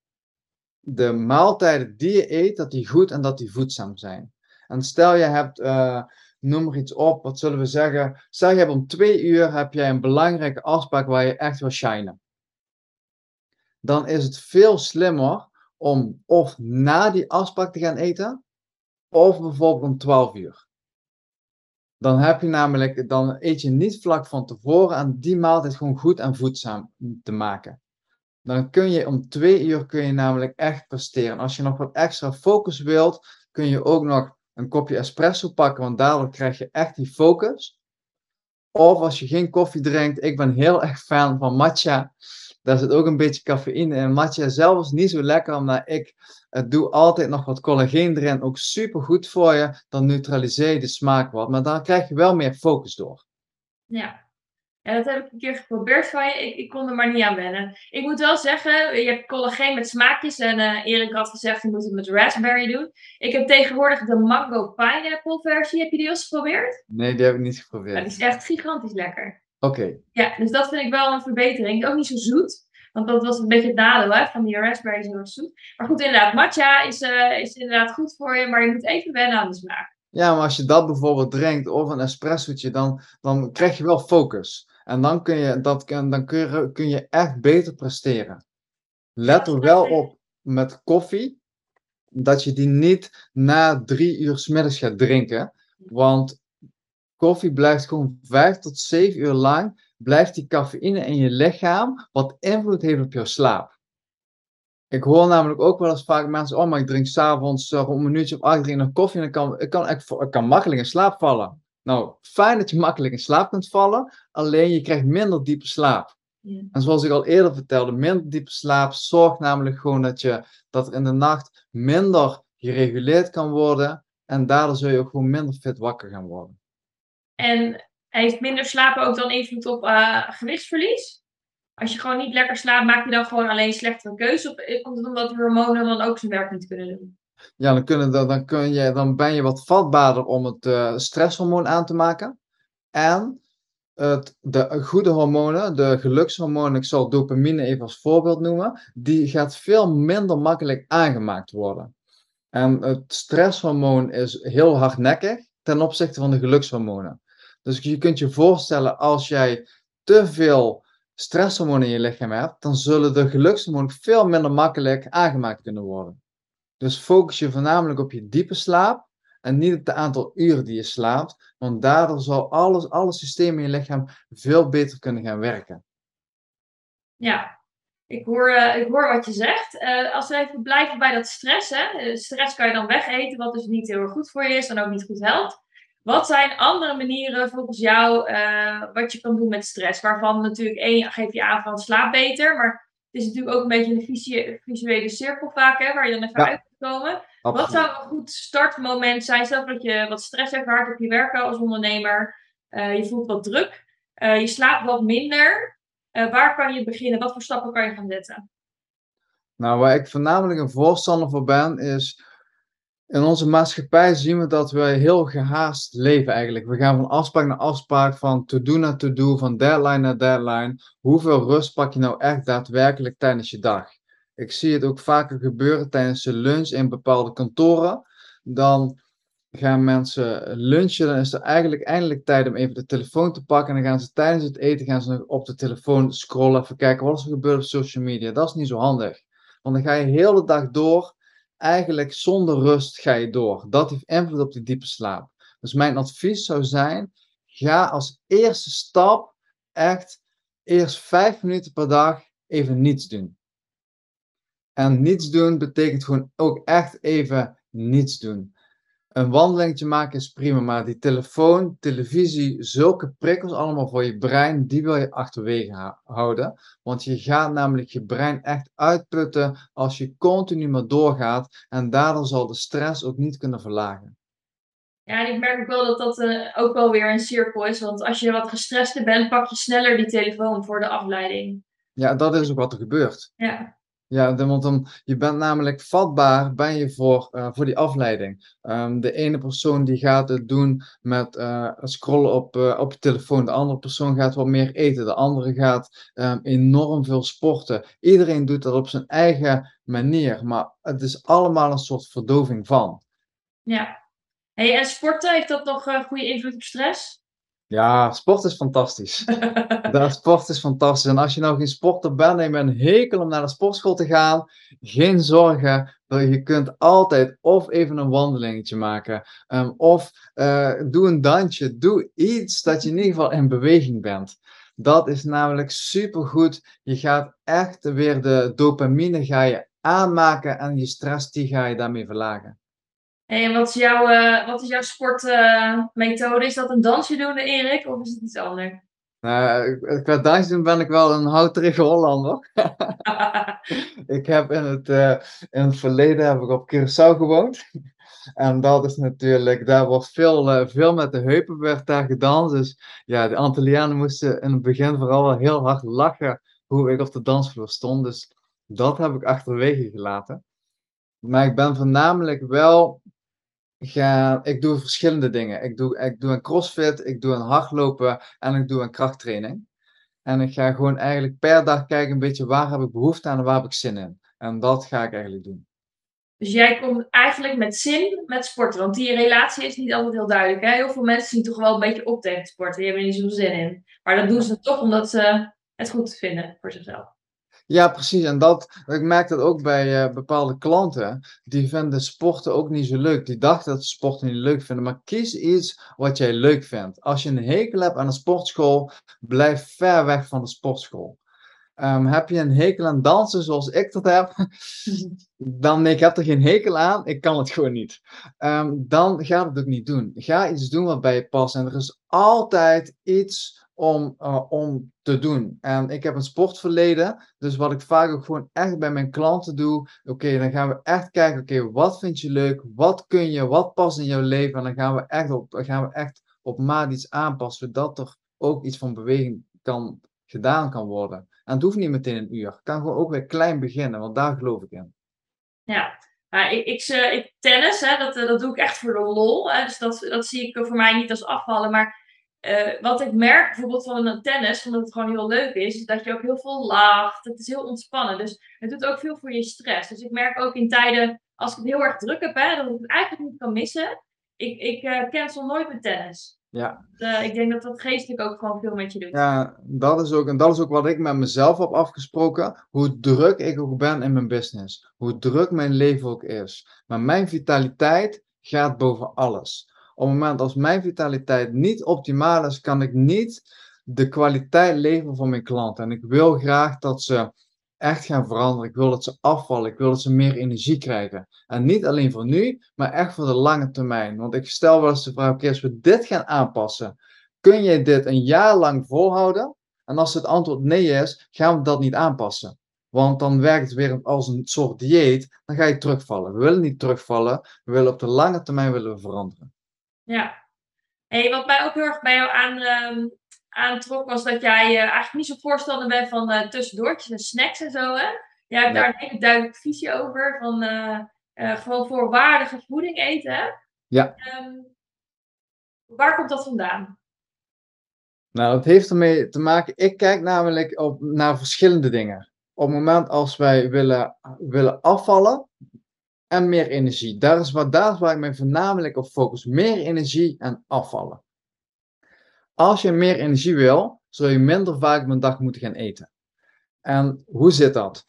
[SPEAKER 2] de maaltijden die je eet, dat die goed en dat die voedzaam zijn. En stel je hebt, uh, noem er iets op, wat zullen we zeggen? Stel je hebt om twee uur heb jij een belangrijke afspraak waar je echt wil shinen. Dan is het veel slimmer om of na die afspraak te gaan eten, of bijvoorbeeld om 12 uur. Dan heb je namelijk, dan eet je niet vlak van tevoren en die maaltijd gewoon goed en voedzaam te maken. Dan kun je om twee uur kun je namelijk echt presteren. Als je nog wat extra focus wilt, kun je ook nog een kopje espresso pakken, want daardoor krijg je echt die focus. Of als je geen koffie drinkt, ik ben heel erg fan van matcha. Daar zit ook een beetje cafeïne in. Matcha zelf is niet zo lekker, omdat ik het doe altijd nog wat collageen erin. Ook super goed voor je. Dan neutraliseer je de smaak wat. Maar dan krijg je wel meer focus door.
[SPEAKER 1] Ja, ja, dat heb ik een keer geprobeerd van je. Ik, ik kon er maar niet aan wennen. Ik moet wel zeggen, je hebt collageen met smaakjes. En uh, Erik had gezegd, je moet het met raspberry doen. Ik heb tegenwoordig de mango pineapple versie. Heb je die al eens geprobeerd?
[SPEAKER 2] Nee, die heb ik niet geprobeerd.
[SPEAKER 1] Ja, die is echt gigantisch lekker.
[SPEAKER 2] Oké.
[SPEAKER 1] Ja, dus dat vind ik wel een verbetering. Ook niet zo zoet. Want dat was een beetje het nadeel hè, van die raspberry zo zoet. Maar goed, inderdaad, matcha is, uh, is inderdaad goed voor je. Maar je moet even wennen aan de smaak.
[SPEAKER 2] Ja, maar als je dat bijvoorbeeld drinkt of een espressootje, dan, dan krijg je wel focus. En dan kun je, dat, dan kun je, kun je echt beter presteren. Let er wel op met koffie, dat je die niet na drie uur s middags gaat drinken. Want koffie blijft gewoon vijf tot zeven uur lang, blijft die cafeïne in je lichaam, wat invloed heeft op jouw slaap. Ik hoor namelijk ook wel eens vaak mensen, oh maar ik drink s'avonds uh, om een minuutje of acht drink nog koffie en ik kan, ik, kan, ik, ik kan makkelijk in slaap vallen. Nou, fijn dat je makkelijk in slaap kunt vallen, alleen je krijgt minder diepe slaap. Ja. En zoals ik al eerder vertelde, minder diepe slaap zorgt namelijk gewoon dat, je, dat er in de nacht minder gereguleerd kan worden en daardoor zul je ook gewoon minder fit wakker gaan worden.
[SPEAKER 1] En heeft minder slapen ook dan invloed op uh, gewichtsverlies? Als je gewoon niet lekker slaapt, maak je dan gewoon alleen slechtere keuze? Of komt het omdat de hormonen dan ook zijn werk niet kunnen doen?
[SPEAKER 2] Ja, dan, dan, kun je, dan ben je wat vatbaarder om het uh, stresshormoon aan te maken. En het, de goede hormonen, de gelukshormonen, ik zal dopamine even als voorbeeld noemen, die gaat veel minder makkelijk aangemaakt worden. En het stresshormoon is heel hardnekkig ten opzichte van de gelukshormonen. Dus je kunt je voorstellen, als jij te veel stresshormonen in je lichaam hebt, dan zullen de gelukshormonen veel minder makkelijk aangemaakt kunnen worden. Dus focus je voornamelijk op je diepe slaap en niet op het aantal uren die je slaapt, want daardoor zal alles, alle systemen in je lichaam veel beter kunnen gaan werken.
[SPEAKER 1] Ja, ik hoor, uh, ik hoor wat je zegt. Uh, als we even blijven bij dat stress, hè? Eh, stress kan je dan wegeten, wat dus niet heel erg goed voor je is en ook niet goed helpt. Wat zijn andere manieren volgens jou uh, wat je kan doen met stress? Waarvan natuurlijk één geef je aan van slaap beter, maar het is natuurlijk ook een beetje een visuele cirkel vaak, hè, waar je dan even uit Wat zou een goed startmoment zijn? Stel dat je wat stress ervaart op je werk als ondernemer, uh, je voelt wat druk, uh, je slaapt wat minder. waar kan je beginnen? Wat voor stappen kan je gaan zetten?
[SPEAKER 2] Nou, waar ik voornamelijk een voorstander voor ben, is in onze maatschappij zien we dat we heel gehaast leven eigenlijk. We gaan van afspraak naar afspraak, van to-do naar to-do, van deadline naar deadline. Hoeveel rust pak je nou echt daadwerkelijk tijdens je dag? Ik zie het ook vaker gebeuren tijdens de lunch in bepaalde kantoren. Dan gaan mensen lunchen, dan is er eigenlijk eindelijk tijd om even de telefoon te pakken. En dan gaan ze tijdens het eten gaan ze nog op de telefoon scrollen, even kijken wat er gebeurd op social media. Dat is niet zo handig. Want dan ga je heel de dag door eigenlijk zonder rust ga je door. Dat heeft invloed op die diepe slaap. Dus mijn advies zou zijn: ga als eerste stap echt eerst vijf minuten per dag even niets doen. En niets doen betekent gewoon ook echt even niets doen. Een wandelingetje maken is prima, maar die telefoon, televisie, zulke prikkels allemaal voor je brein, die wil je achterwege houden. Want je gaat namelijk je brein echt uitputten als je continu maar doorgaat. En daardoor zal de stress ook niet kunnen verlagen.
[SPEAKER 1] Ja, en ik merk ook wel dat dat uh, ook wel weer een cirkel is. Want als je wat gestrester bent, pak je sneller die telefoon voor de afleiding.
[SPEAKER 2] Ja, dat is ook wat er gebeurt.
[SPEAKER 1] Ja.
[SPEAKER 2] Ja, want dan, je bent namelijk vatbaar ben je voor, uh, voor die afleiding. Um, de ene persoon die gaat het doen met uh, scrollen op, uh, op je telefoon. De andere persoon gaat wat meer eten. De andere gaat um, enorm veel sporten. Iedereen doet dat op zijn eigen manier. Maar het is allemaal een soort verdoving van.
[SPEAKER 1] Ja. Hey, en sporten, heeft dat nog goede invloed op stress?
[SPEAKER 2] Ja, sport is fantastisch. de sport is fantastisch. En als je nou geen sporter bent en je bent een hekel om naar de sportschool te gaan, geen zorgen. Je kunt altijd of even een wandelingetje maken. Um, of uh, doe een dansje. Doe iets dat je in ieder geval in beweging bent. Dat is namelijk supergoed. Je gaat echt weer de dopamine ga je aanmaken en je stress die ga je daarmee verlagen
[SPEAKER 1] en wat is jouw, uh, wat is jouw sportmethode? Uh, is dat een dansje doen, Erik, of is het iets anders?
[SPEAKER 2] Nou, qua dansje doen ben ik wel een houterige Hollander. ik heb in het, uh, in het verleden heb ik op Curaçao gewoond. En dat is natuurlijk, daar wordt veel, uh, veel met de heupen werd daar gedanst. Dus ja, de Antillianen moesten in het begin vooral wel heel hard lachen hoe ik op de dansvloer stond. Dus dat heb ik achterwege gelaten. Maar ik ben voornamelijk wel ga, ik doe verschillende dingen. Ik doe, ik doe een crossfit, ik doe een hardlopen en ik doe een krachttraining. En ik ga gewoon eigenlijk per dag kijken een beetje waar heb ik behoefte aan en waar heb ik zin in. En dat ga ik eigenlijk doen.
[SPEAKER 1] Dus jij komt eigenlijk met zin met sporten. Want die relatie is niet altijd heel duidelijk. Hè? Heel veel mensen zien toch wel een beetje op tegen sporten. Die hebben er niet zo'n zin in. Maar dat doen ze toch omdat ze het goed vinden voor zichzelf.
[SPEAKER 2] Ja, precies. En dat, ik merk dat ook bij uh, bepaalde klanten. Die vinden sporten ook niet zo leuk. Die dachten dat ze sporten niet leuk vinden. Maar kies iets wat jij leuk vindt. Als je een hekel hebt aan een sportschool, blijf ver weg van de sportschool. Um, heb je een hekel aan dansen zoals ik dat heb, dan nee, ik heb er geen hekel aan, ik kan het gewoon niet. Um, dan ga het ook niet doen. Ga iets doen wat bij je past. En er is altijd iets om, uh, om te doen. En ik heb een sportverleden, dus wat ik vaak ook gewoon echt bij mijn klanten doe, oké, dan gaan we echt kijken, oké, wat vind je leuk, wat kun je, wat past in jouw leven, en dan gaan we echt op, gaan we echt op maat iets aanpassen, zodat er ook iets van beweging kan, gedaan kan worden. En het hoeft niet meteen een uur, het kan gewoon ook weer klein beginnen, want daar geloof ik in.
[SPEAKER 1] Ja, ik, ik, ik, tennis, hè, dat, dat doe ik echt voor de lol. Hè, dus dat, dat zie ik voor mij niet als afvallen. Maar eh, wat ik merk bijvoorbeeld van een tennis, omdat het gewoon heel leuk is, is dat je ook heel veel lacht. Het is heel ontspannen. Dus het doet ook veel voor je stress. Dus ik merk ook in tijden, als ik het heel erg druk heb, hè, dat ik het eigenlijk niet kan missen. Ik, ik uh, cancel nooit mijn tennis.
[SPEAKER 2] Ja.
[SPEAKER 1] Uh, ik denk dat dat geestelijk ook gewoon veel met je doet.
[SPEAKER 2] Ja, dat is ook, en dat is ook wat ik met mezelf heb afgesproken. Hoe druk ik ook ben in mijn business. Hoe druk mijn leven ook is. Maar mijn vitaliteit gaat boven alles. Op het moment als mijn vitaliteit niet optimaal is, kan ik niet de kwaliteit leveren voor mijn klanten. En ik wil graag dat ze echt gaan veranderen. Ik wil dat ze afvallen. Ik wil dat ze meer energie krijgen. En niet alleen voor nu, maar echt voor de lange termijn. Want ik stel wel eens de vraag: als we dit gaan aanpassen, kun je dit een jaar lang volhouden? En als het antwoord nee is, gaan we dat niet aanpassen. Want dan werkt het weer als een soort dieet. Dan ga je terugvallen. We willen niet terugvallen. We willen op de lange termijn willen we veranderen.
[SPEAKER 1] Ja. Hey, wat mij ook heel erg bij jou aan, uh, aantrok, was dat jij uh, eigenlijk niet zo voorstander bent van uh, tussendoortjes en snacks en zo. Hè? Jij hebt daar een hele duidelijke visie over. Van uh, gewoon voorwaardige voeding eten. Hè?
[SPEAKER 2] Ja.
[SPEAKER 1] Um, waar komt dat vandaan?
[SPEAKER 2] Nou, dat heeft ermee te maken. Ik kijk namelijk op, naar verschillende dingen. Op het moment als wij willen, willen afvallen, en meer energie. Daar is, wat, daar waar ik me voornamelijk op focus. Meer energie en afvallen. Als je meer energie wil, zul je minder vaak per dag moeten gaan eten. En hoe zit dat?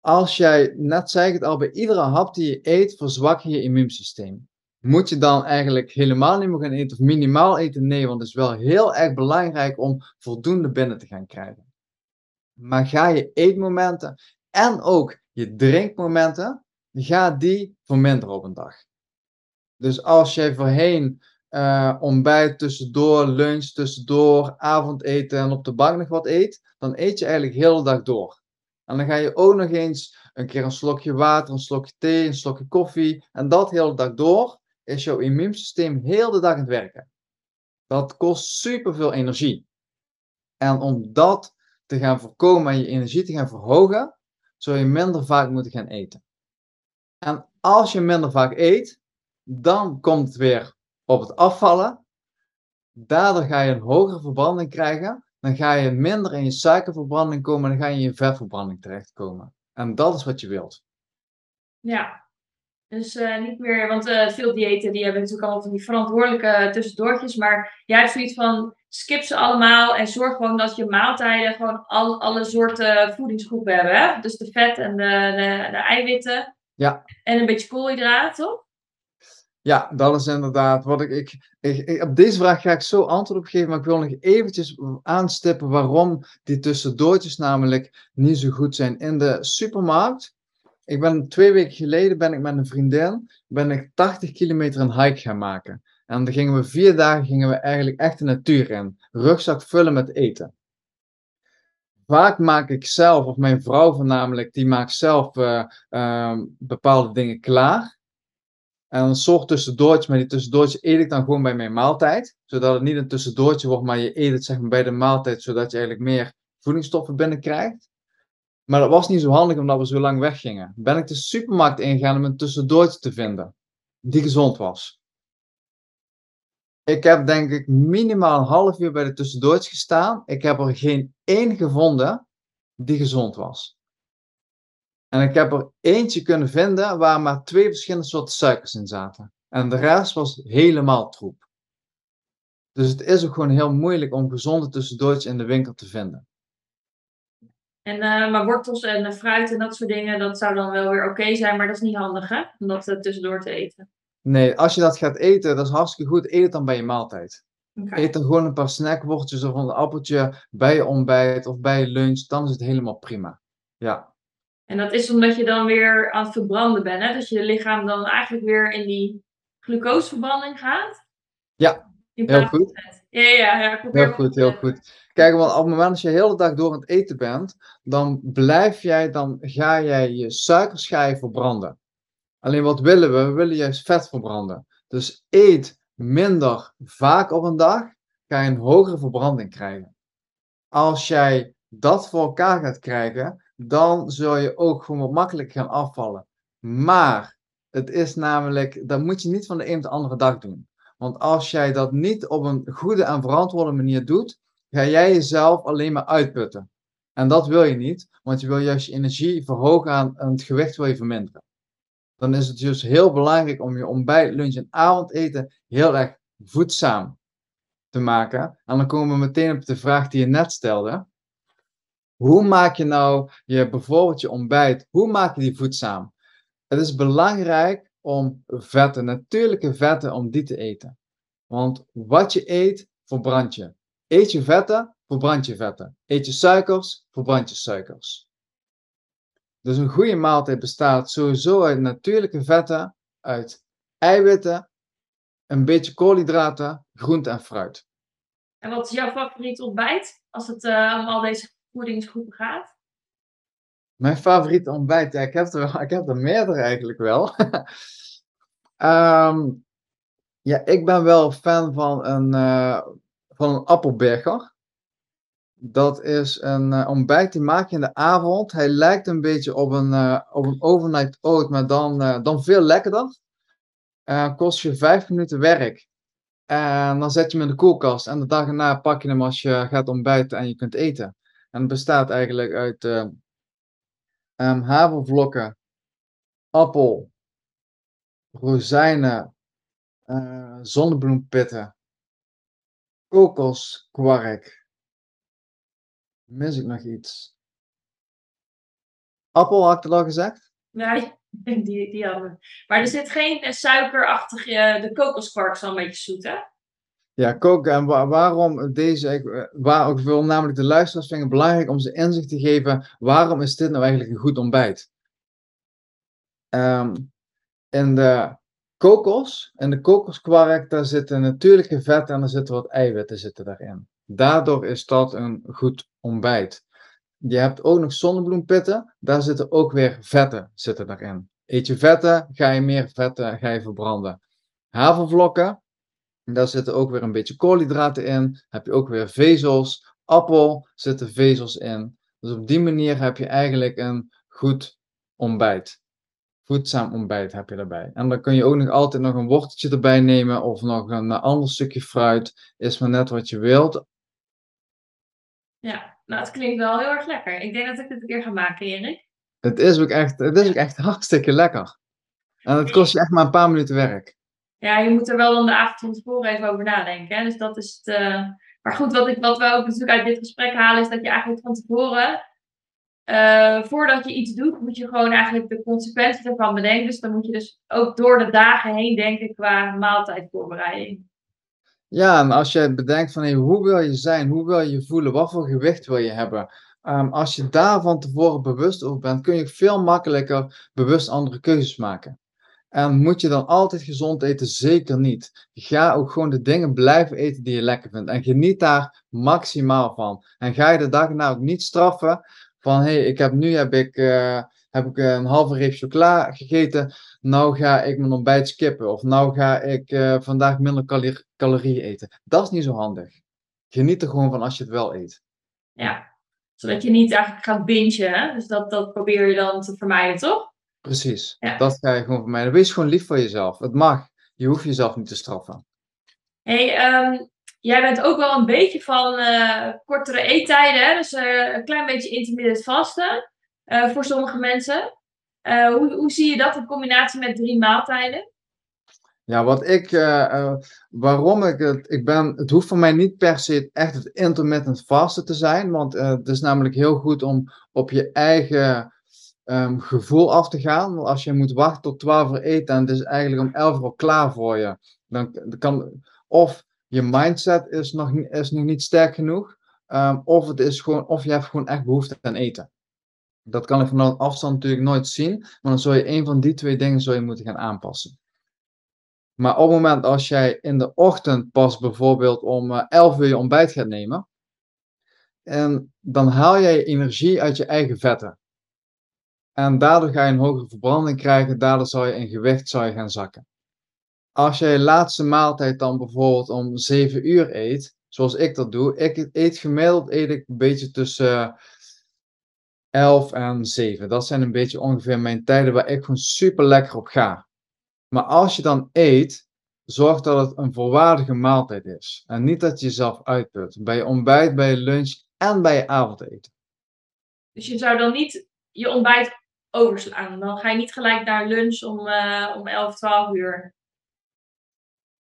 [SPEAKER 2] Als jij, net zei het al, bij iedere hap die je eet, verzwak je je immuunsysteem. Moet je dan eigenlijk helemaal niet meer gaan eten of minimaal eten? Nee, want het is wel heel erg belangrijk om voldoende binnen te gaan krijgen. Maar ga je eetmomenten en ook je drinkmomenten, ga die verminderen op een dag. Dus als jij voorheen uh, ontbijt tussendoor, lunch tussendoor, avondeten en op de bank nog wat eet, dan eet je eigenlijk heel de dag door. En dan ga je ook nog eens een keer een slokje water, een slokje thee, een slokje koffie en dat heel de dag door, is jouw immuunsysteem heel de dag aan het werken. Dat kost superveel energie. En om dat te gaan voorkomen en je energie te gaan verhogen, zul je minder vaak moeten gaan eten. En als je minder vaak eet, dan komt het weer op het afvallen. Daardoor ga je een hogere verbranding krijgen. Dan ga je minder in je suikerverbranding komen en dan ga je in je vetverbranding terechtkomen. En dat is wat je wilt.
[SPEAKER 1] Ja, dus uh, niet meer, want uh, veel diëten die hebben natuurlijk allemaal van die verantwoordelijke tussendoortjes. Maar jij hebt zoiets van skip ze allemaal en zorg gewoon dat je maaltijden gewoon al, alle soorten voedingsgroepen hebben. Hè? Dus de vet en de, de, de eiwitten.
[SPEAKER 2] Ja.
[SPEAKER 1] En een beetje koolhydraten, toch?
[SPEAKER 2] Ja, dat is inderdaad wat ik, ik, ik, Op deze vraag ga ik zo antwoord op geven, maar ik wil nog eventjes aanstippen waarom die tussendoortjes namelijk niet zo goed zijn. In de supermarkt, ik ben twee weken geleden ben ik met een vriendin, ben ik 80 kilometer een hike gaan maken. En dan gingen we vier dagen gingen we eigenlijk echt de natuur in. Rugzak vullen met eten vaak maak ik zelf, of mijn vrouw voornamelijk, die maakt zelf uh, uh, bepaalde dingen klaar. En een soort tussendoortje, maar die tussendoortje eet ik dan gewoon bij mijn maaltijd. Zodat het niet een tussendoortje wordt, maar je eet het zeg maar bij de maaltijd, zodat je eigenlijk meer voedingsstoffen binnenkrijgt. Maar dat was niet zo handig omdat we zo lang weggingen. Ben ik de supermarkt ingegaan om een tussendoortje te vinden, die gezond was. Ik heb denk ik minimaal een half uur bij de tussendoortjes gestaan. Ik heb er geen één gevonden die gezond was. En ik heb er eentje kunnen vinden waar maar twee verschillende soorten suikers in zaten. En de rest was helemaal troep. Dus het is ook gewoon heel moeilijk om gezonde tussendoortjes in de winkel te vinden.
[SPEAKER 1] En, uh, maar wortels en fruit en dat soort dingen, dat zou dan wel weer oké zijn, maar dat is niet handig hè, om dat uh, tussendoor te eten.
[SPEAKER 2] Nee, als je dat gaat eten, dat is hartstikke goed. Eet het dan bij je maaltijd. Okay. Eet dan gewoon een paar snackwortjes of een appeltje bij je ontbijt of bij je lunch. Dan is het helemaal prima. Ja.
[SPEAKER 1] En dat is omdat je dan weer aan het verbranden bent. Hè? Dat je lichaam dan eigenlijk weer in die glucoseverbranding gaat.
[SPEAKER 2] Ja, heel goed.
[SPEAKER 1] Ja, ja, ja.
[SPEAKER 2] Heel goed, heel goed. Kijk, want op het moment dat je de hele dag door aan het eten bent, dan blijf jij, dan ga jij je suikerschijf verbranden. Alleen wat willen we? We willen juist vet verbranden. Dus eet minder vaak op een dag, ga je een hogere verbranding krijgen. Als jij dat voor elkaar gaat krijgen, dan zul je ook gewoon wat makkelijk gaan afvallen. Maar het is namelijk, dat moet je niet van de een op de andere dag doen. Want als jij dat niet op een goede en verantwoorde manier doet, ga jij jezelf alleen maar uitputten. En dat wil je niet, want je wil juist je energie verhogen en het gewicht wil je verminderen. Dan is het dus heel belangrijk om je ontbijt, lunch en avondeten heel erg voedzaam te maken. En dan komen we meteen op de vraag die je net stelde. Hoe maak je nou je, bijvoorbeeld je ontbijt, hoe maak je die voedzaam? Het is belangrijk om vetten, natuurlijke vetten, om die te eten. Want wat je eet, verbrand je. Eet je vetten, verbrand je vetten. Eet je suikers, verbrand je suikers. Dus een goede maaltijd bestaat sowieso uit natuurlijke vetten, uit eiwitten, een beetje koolhydraten, groente en fruit.
[SPEAKER 1] En wat is jouw favoriet ontbijt als het uh, om al deze voedingsgroepen gaat?
[SPEAKER 2] Mijn favoriete ontbijt, ja, ik, heb er, ik heb er meerdere eigenlijk wel. um, ja, ik ben wel fan van een, uh, van een appelberger. Dat is een uh, ontbijt die maak je in de avond. Hij lijkt een beetje op een, uh, op een overnight oat, maar dan, uh, dan veel lekkerder. kost je vijf minuten werk. En dan zet je hem in de koelkast. En de dag erna pak je hem als je gaat ontbijten en je kunt eten. En het bestaat eigenlijk uit um, havervlokken, appel, rozijnen, zonnebloempitten, kokoskwark Mis ik nog iets? Appel had ik al gezegd?
[SPEAKER 1] Nee, die, die hadden we. Maar er zit geen suikerachtig, de kokoskwark is al een beetje zoet, hè?
[SPEAKER 2] Ja, koken. En waarom deze, ik, waar, ik wil namelijk de luisteraars vinden belangrijk om ze inzicht te geven, waarom is dit nou eigenlijk een goed ontbijt? Um, in de kokos, in de kokoskwark, daar zitten natuurlijke vetten en er zitten wat eiwitten zitten daarin. Daardoor is dat een goed ontbijt. Je hebt ook nog zonnebloempitten, daar zitten ook weer vetten zitten daarin. Eet je vetten, ga je meer vetten ga je verbranden. Havervlokken, daar zitten ook weer een beetje koolhydraten in. Heb je ook weer vezels. Appel zitten vezels in. Dus op die manier heb je eigenlijk een goed ontbijt. Voedzaam ontbijt heb je erbij. En dan kun je ook nog altijd nog een worteltje erbij nemen of nog een ander stukje fruit. Is maar net wat je wilt.
[SPEAKER 1] Ja, nou, het klinkt wel heel erg lekker. Ik denk dat ik dit een keer ga maken, Erik.
[SPEAKER 2] Het is ook echt, het is ook echt hartstikke lekker. En het kost je echt maar een paar minuten werk.
[SPEAKER 1] Ja, je moet er wel dan de avond van tevoren even over nadenken. Hè? Dus dat is het. Uh... Maar goed, wat, ik, wat we ook natuurlijk uit dit gesprek halen, is dat je eigenlijk van tevoren, uh, voordat je iets doet, moet je gewoon eigenlijk de consequenties ervan bedenken. Dus dan moet je dus ook door de dagen heen denken qua maaltijdvoorbereiding.
[SPEAKER 2] Ja, en als je bedenkt van hey, hoe wil je zijn, hoe wil je voelen, wat voor gewicht wil je hebben. Um, als je daar van tevoren bewust over bent, kun je veel makkelijker bewust andere keuzes maken. En moet je dan altijd gezond eten? Zeker niet. Ga ook gewoon de dingen blijven eten die je lekker vindt. En geniet daar maximaal van. En ga je de dag na ook niet straffen van hé, hey, ik heb nu heb ik, uh, heb ik een halve reep chocola gegeten nou ga ik mijn ontbijt skippen. Of nou ga ik uh, vandaag minder calorieën eten. Dat is niet zo handig. Geniet er gewoon van als je het wel eet.
[SPEAKER 1] Ja, zodat je niet eigenlijk gaat bingen. Hè? Dus dat, dat probeer je dan te vermijden, toch?
[SPEAKER 2] Precies. Ja. Dat ga je gewoon vermijden. Wees gewoon lief voor jezelf. Het mag. Je hoeft jezelf niet te straffen.
[SPEAKER 1] hey, um, jij bent ook wel een beetje van uh, kortere eettijden. Hè? Dus uh, een klein beetje intermittent vasten. voor sommige mensen. Uh, hoe, hoe zie je dat in combinatie met drie maaltijden?
[SPEAKER 2] Ja, wat ik, uh, uh, waarom ik het, ik ben, het hoeft voor mij niet per se echt het intermittent vasten te zijn, want het is namelijk heel goed om op je eigen um, gevoel af te gaan. Als je moet wachten tot 12 uur eten en het is eigenlijk om 11 uur klaar voor je, dan kan, of je mindset is nog, is nog niet sterk genoeg, um, of, het is gewoon, of je hebt gewoon echt behoefte aan eten. Dat kan ik van afstand natuurlijk nooit zien, maar dan zou je een van die twee dingen zou je moeten gaan aanpassen. Maar op het moment als jij in de ochtend pas bijvoorbeeld om 11 eh, uur je ontbijt gaat nemen, en dan haal jij energie uit je eigen vetten. En daardoor ga je een hogere verbranding krijgen, daardoor zal je in gewicht zou je gaan zakken. Als jij je laatste maaltijd dan bijvoorbeeld om 7 uur eet, zoals ik dat doe, ik eet gemiddeld eet ik een beetje tussen 11 en 7. Dat zijn een beetje ongeveer mijn tijden waar ik gewoon super lekker op ga. Maar als je dan eet, zorg dat het een volwaardige maaltijd is. En niet dat je jezelf uitput. Bij je ontbijt, bij je lunch en bij je avondeten.
[SPEAKER 1] Dus je zou dan niet je ontbijt overslaan. Dan ga je niet gelijk naar lunch om, uh, om 11, 12 uur.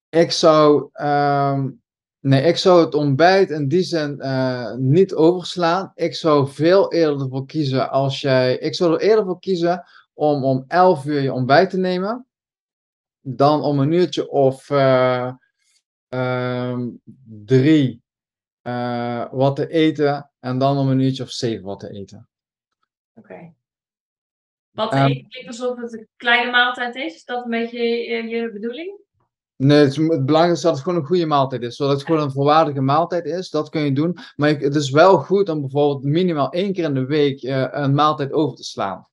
[SPEAKER 2] Ik zou, ehm, nee, ik zou het ontbijt in die zin uh, niet overslaan. Ik zou veel eerder ervoor kiezen als jij. Ik zou er eerder voor kiezen om om 11 uur je ontbijt te nemen. Dan om een uurtje of uh, drie wat te eten. En dan om een uurtje of zeven wat te eten.
[SPEAKER 1] Oké. Wat um, klinkt alsof het een kleine maaltijd is. Is dat een beetje je, je bedoeling?
[SPEAKER 2] Nee, het, belangrijkste is dat het gewoon een goede maaltijd is. Zodat het gewoon een volwaardige maaltijd is. Dat kun je doen. Maar het is wel goed om bijvoorbeeld minimaal één keer in de week uh, een maaltijd over te slaan.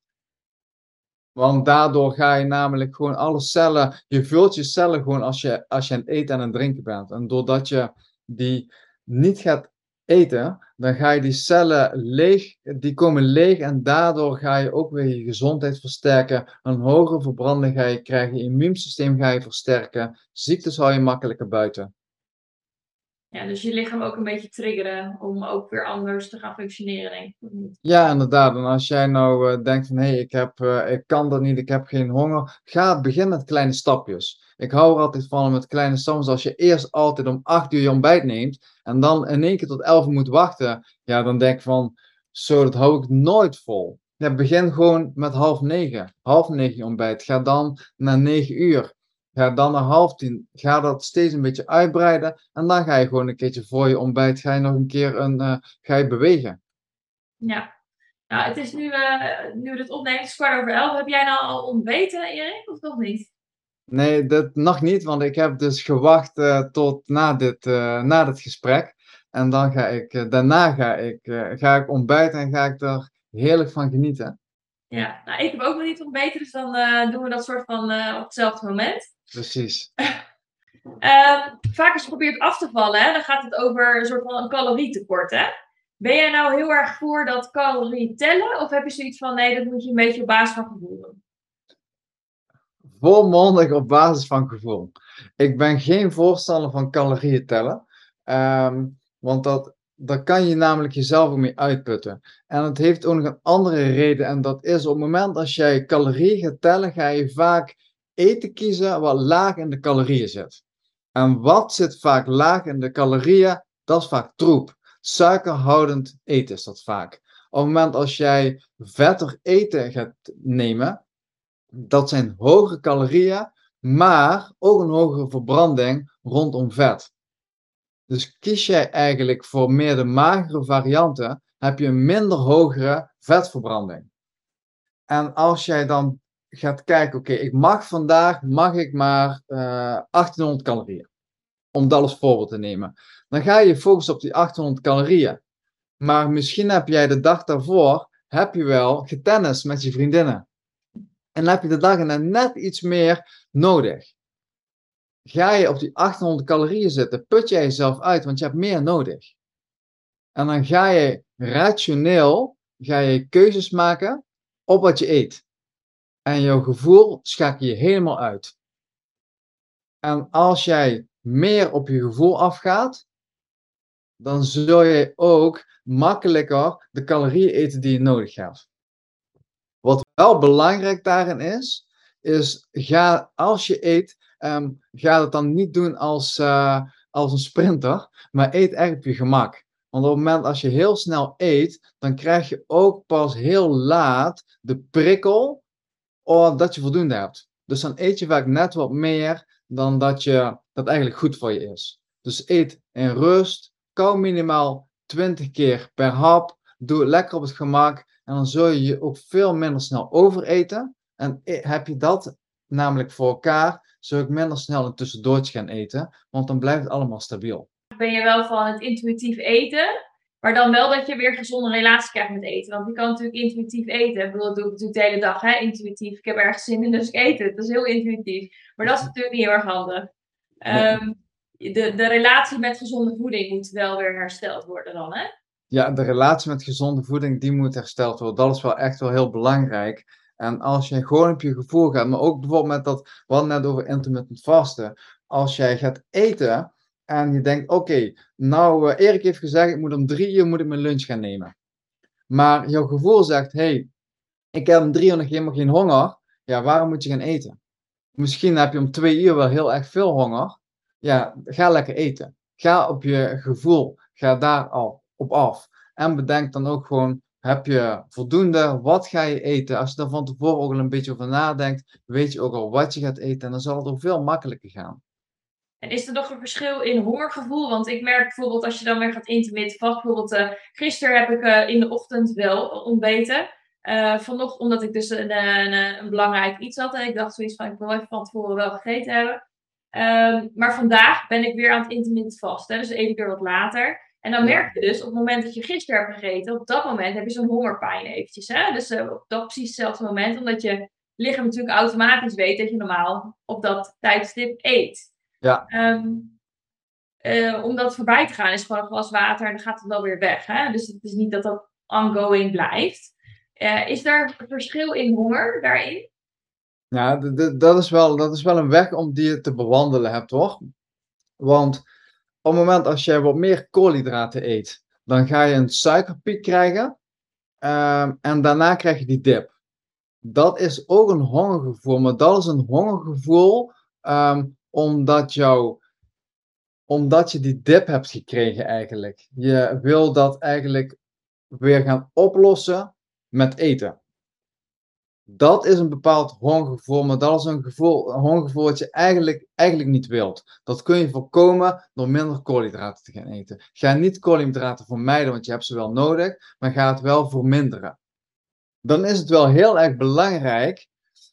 [SPEAKER 2] Want daardoor ga je namelijk gewoon alle cellen, je vult je cellen gewoon als je, als je aan het eten en aan het drinken bent. En doordat je die niet gaat eten, dan ga je die cellen leeg, die komen leeg en daardoor ga je ook weer je gezondheid versterken. Een hogere verbranding ga je krijgen, je immuunsysteem ga je versterken, ziektes hou je makkelijker buiten.
[SPEAKER 1] Ja, dus je lichaam ook een beetje triggeren om ook weer anders te gaan functioneren, denk ik.
[SPEAKER 2] Ja, inderdaad. En als jij nou uh, denkt van, hé, hey, ik, heb, uh, ik kan dat niet, ik heb geen honger, ga begin met kleine stapjes. Ik hou er altijd van met kleine stapjes. Als je eerst altijd om 8 uur je ontbijt neemt en dan in één keer tot 11 uur moet wachten, ja, dan denk ik van, zo, dat hou ik nooit vol. Begin gewoon met half negen. Half negen ontbijt. Ga dan naar 9 uur. Ga dan naar half tien. Ga dat steeds een beetje uitbreiden. En dan ga je gewoon een keertje voor je ontbijt. Ga je nog een keer een, uh, ga je bewegen.
[SPEAKER 1] Ja. Nou, het is nu, uh, nu dit opnemen, het is kwart over elf. Heb jij nou al ontbeten, Erik, of nog niet?
[SPEAKER 2] Nee, dat nog niet, want ik heb dus gewacht uh, tot na dit, na dit gesprek. En dan ga ik, daarna ga ik, ga ik ontbijten en ga ik er heerlijk van genieten.
[SPEAKER 1] Ja, nou, ik heb ook nog niet ontbeten, dus dan doen we dat soort van op hetzelfde moment.
[SPEAKER 2] Precies.
[SPEAKER 1] um, vaak als je probeert af te vallen, hè, dan gaat het over een soort van een calorietekort. Hè? Ben jij nou heel erg voor dat calorie tellen? Of heb je zoiets van, nee, dat moet je een beetje op basis van gevoel doen?
[SPEAKER 2] Volmondig op basis van gevoel. Ik ben geen voorstander van calorieën tellen. Um, want dat, daar kan je namelijk jezelf ook mee uitputten. En het heeft ook nog een andere reden. En dat is op het moment als jij calorieën gaat tellen, ga je vaak eten kiezen wat laag in de calorieën zit. En wat zit vaak laag in de calorieën? Dat is vaak troep. Suikerhoudend eten is dat vaak. Op het moment als jij vetter eten gaat nemen, dat zijn hogere calorieën, maar ook een hogere verbranding rondom vet. Dus kies jij eigenlijk voor meer de magere varianten, heb je een minder hogere vetverbranding. En als jij dan gaat kijken, oké, ik mag vandaag, mag ik maar uh, eh, 1800 calorieën. Om dat als voorbeeld te nemen. Dan ga je focussen op die 800 calorieën. Maar misschien heb jij de dag daarvoor, heb je wel getennis met je vriendinnen. En heb je de dag erna net iets meer nodig. Ga je op die 800 calorieën zitten, put jij jezelf uit, want je hebt meer nodig. En dan ga je rationeel, ga je keuzes maken op wat je eet. En jouw gevoel schakel je helemaal uit. En als jij meer op je gevoel afgaat, dan zul je ook makkelijker de calorieën eten die je nodig hebt. Wat wel belangrijk daarin is, is ga, als je eet, um, ga het dan niet doen als, uh, als een sprinter, maar eet echt op je gemak. Want op het moment als je heel snel eet, dan krijg je ook pas heel laat de prikkel of dat je voldoende hebt. Dus dan eet je vaak net wat meer dan dat je, dat eigenlijk goed voor je is. Dus eet in rust, kou minimaal 20 keer per hap, doe het lekker op het gemak en dan zul je je ook veel minder snel overeten. En heb je dat namelijk voor elkaar, zul ik minder snel een tussendoortje gaan eten, want dan blijft het allemaal stabiel.
[SPEAKER 1] Ben je wel van het intuïtief eten? Maar dan wel dat je weer een gezonde relatie krijgt met eten. Want je kan natuurlijk intuïtief eten. Ik bedoel, dat doe ik natuurlijk de hele dag, hè? intuïtief. Ik heb ergens zin in, dus ik eet het. Dat is heel intuïtief. Maar dat is natuurlijk niet heel erg handig. Um, de, de relatie met gezonde voeding moet wel weer hersteld worden dan, hè?
[SPEAKER 2] Ja, de relatie met gezonde voeding, die moet hersteld worden. Dat is wel echt wel heel belangrijk. En als je gewoon op je gevoel gaat, maar ook bijvoorbeeld met dat, we hadden net over intermittent vasten. als jij gaat eten en je denkt, oké, nou, uh, Erik heeft gezegd, ik moet om drie uur moet ik mijn lunch gaan nemen. Maar jouw gevoel zegt, hey, ik heb om drie uur nog helemaal geen honger. Ja, waarom moet je gaan eten? Misschien heb je om twee uur wel heel erg veel honger. Ja, ga lekker eten. Ga op je gevoel, ga daar al op af. En bedenk dan ook gewoon, heb je voldoende? Wat ga je eten? Als je er van tevoren ook al een beetje over nadenkt, weet je ook al wat je gaat eten. En dan zal het ook veel makkelijker gaan.
[SPEAKER 1] En is er nog een verschil in hongergevoel? Want ik merk bijvoorbeeld als je dan weer gaat intermittent vast. Bijvoorbeeld uh, gisteren heb ik uh, in de ochtend wel ontbeten. Uh, vanochtend omdat ik dus een, een, een, belangrijk iets had. En ik dacht zoiets van ik wil even van tevoren wel gegeten hebben. Um, maar vandaag ben ik weer aan het intermittent vast. Hè? Dus even weer wat later. En dan merk je dus op het moment dat je gisteren hebt gegeten, op dat moment heb je zo'n hongerpijn eventjes. Hè? Dus op dat precies hetzelfde moment, omdat je lichaam natuurlijk automatisch weet dat je normaal op dat tijdstip eet.
[SPEAKER 2] Ja.
[SPEAKER 1] Um, uh, om dat voorbij te gaan is gewoon een glas water en dan gaat het wel weer weg. Hè? Dus het is niet dat dat ongoing blijft. Uh, is daar een verschil in honger daarin?
[SPEAKER 2] Ja, dat is, wel, dat is wel een weg om die je te bewandelen hebt hoor. Want op het moment als je wat meer koolhydraten eet, dan ga je een suikerpiek krijgen. Um, en daarna krijg je die dip. Dat is ook een hongergevoel, maar dat is een hongergevoel um, omdat, jou, omdat je die dip hebt gekregen eigenlijk. Je wil dat eigenlijk weer gaan oplossen met eten. Dat is een bepaald hongergevoel, maar dat is een, gevoel, een hongergevoel wat je eigenlijk, eigenlijk niet wilt. Dat kun je voorkomen door minder koolhydraten te gaan eten. Ga niet koolhydraten vermijden, want je hebt ze wel nodig, maar ga het wel verminderen. Dan is het wel heel erg belangrijk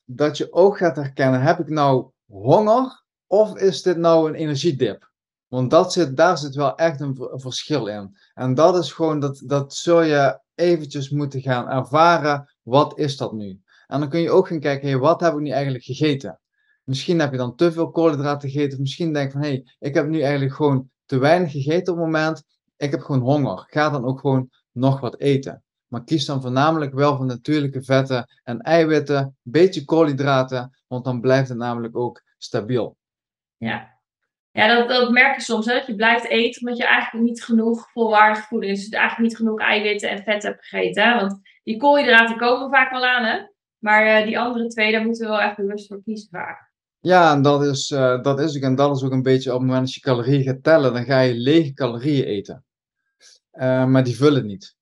[SPEAKER 2] dat je ook gaat herkennen, heb ik nou honger of is dit nou een energiedip? Want dat zit, daar zit wel echt een, verschil in. En dat is gewoon, dat, dat zul je eventjes moeten gaan ervaren, wat is dat nu? En dan kun je ook gaan kijken, wat heb ik nu eigenlijk gegeten? Misschien heb je dan te veel koolhydraten gegeten. Misschien denk je van, hé, hey, ik heb nu eigenlijk gewoon te weinig gegeten op het moment. Ik heb gewoon honger. Ga dan ook gewoon nog wat eten. Maar kies dan voornamelijk wel voor natuurlijke vetten en eiwitten, beetje koolhydraten, want dan blijft het namelijk ook stabiel.
[SPEAKER 1] Ja, ja dat, dat merk je soms, hè, dat je blijft eten omdat je eigenlijk niet genoeg volwaardige voeding, dus eigenlijk niet genoeg eiwitten en vet hebt gegeten. Want die koolhydraten komen vaak wel aan, hè? maar uh, die andere twee, daar moeten we wel echt bewust voor kiezen vaak.
[SPEAKER 2] Ja, en dat is, uh, dat is ook, en dat is ook een beetje op het moment dat je calorieën gaat tellen, dan ga je lege calorieën eten. Uh, maar die vullen niet.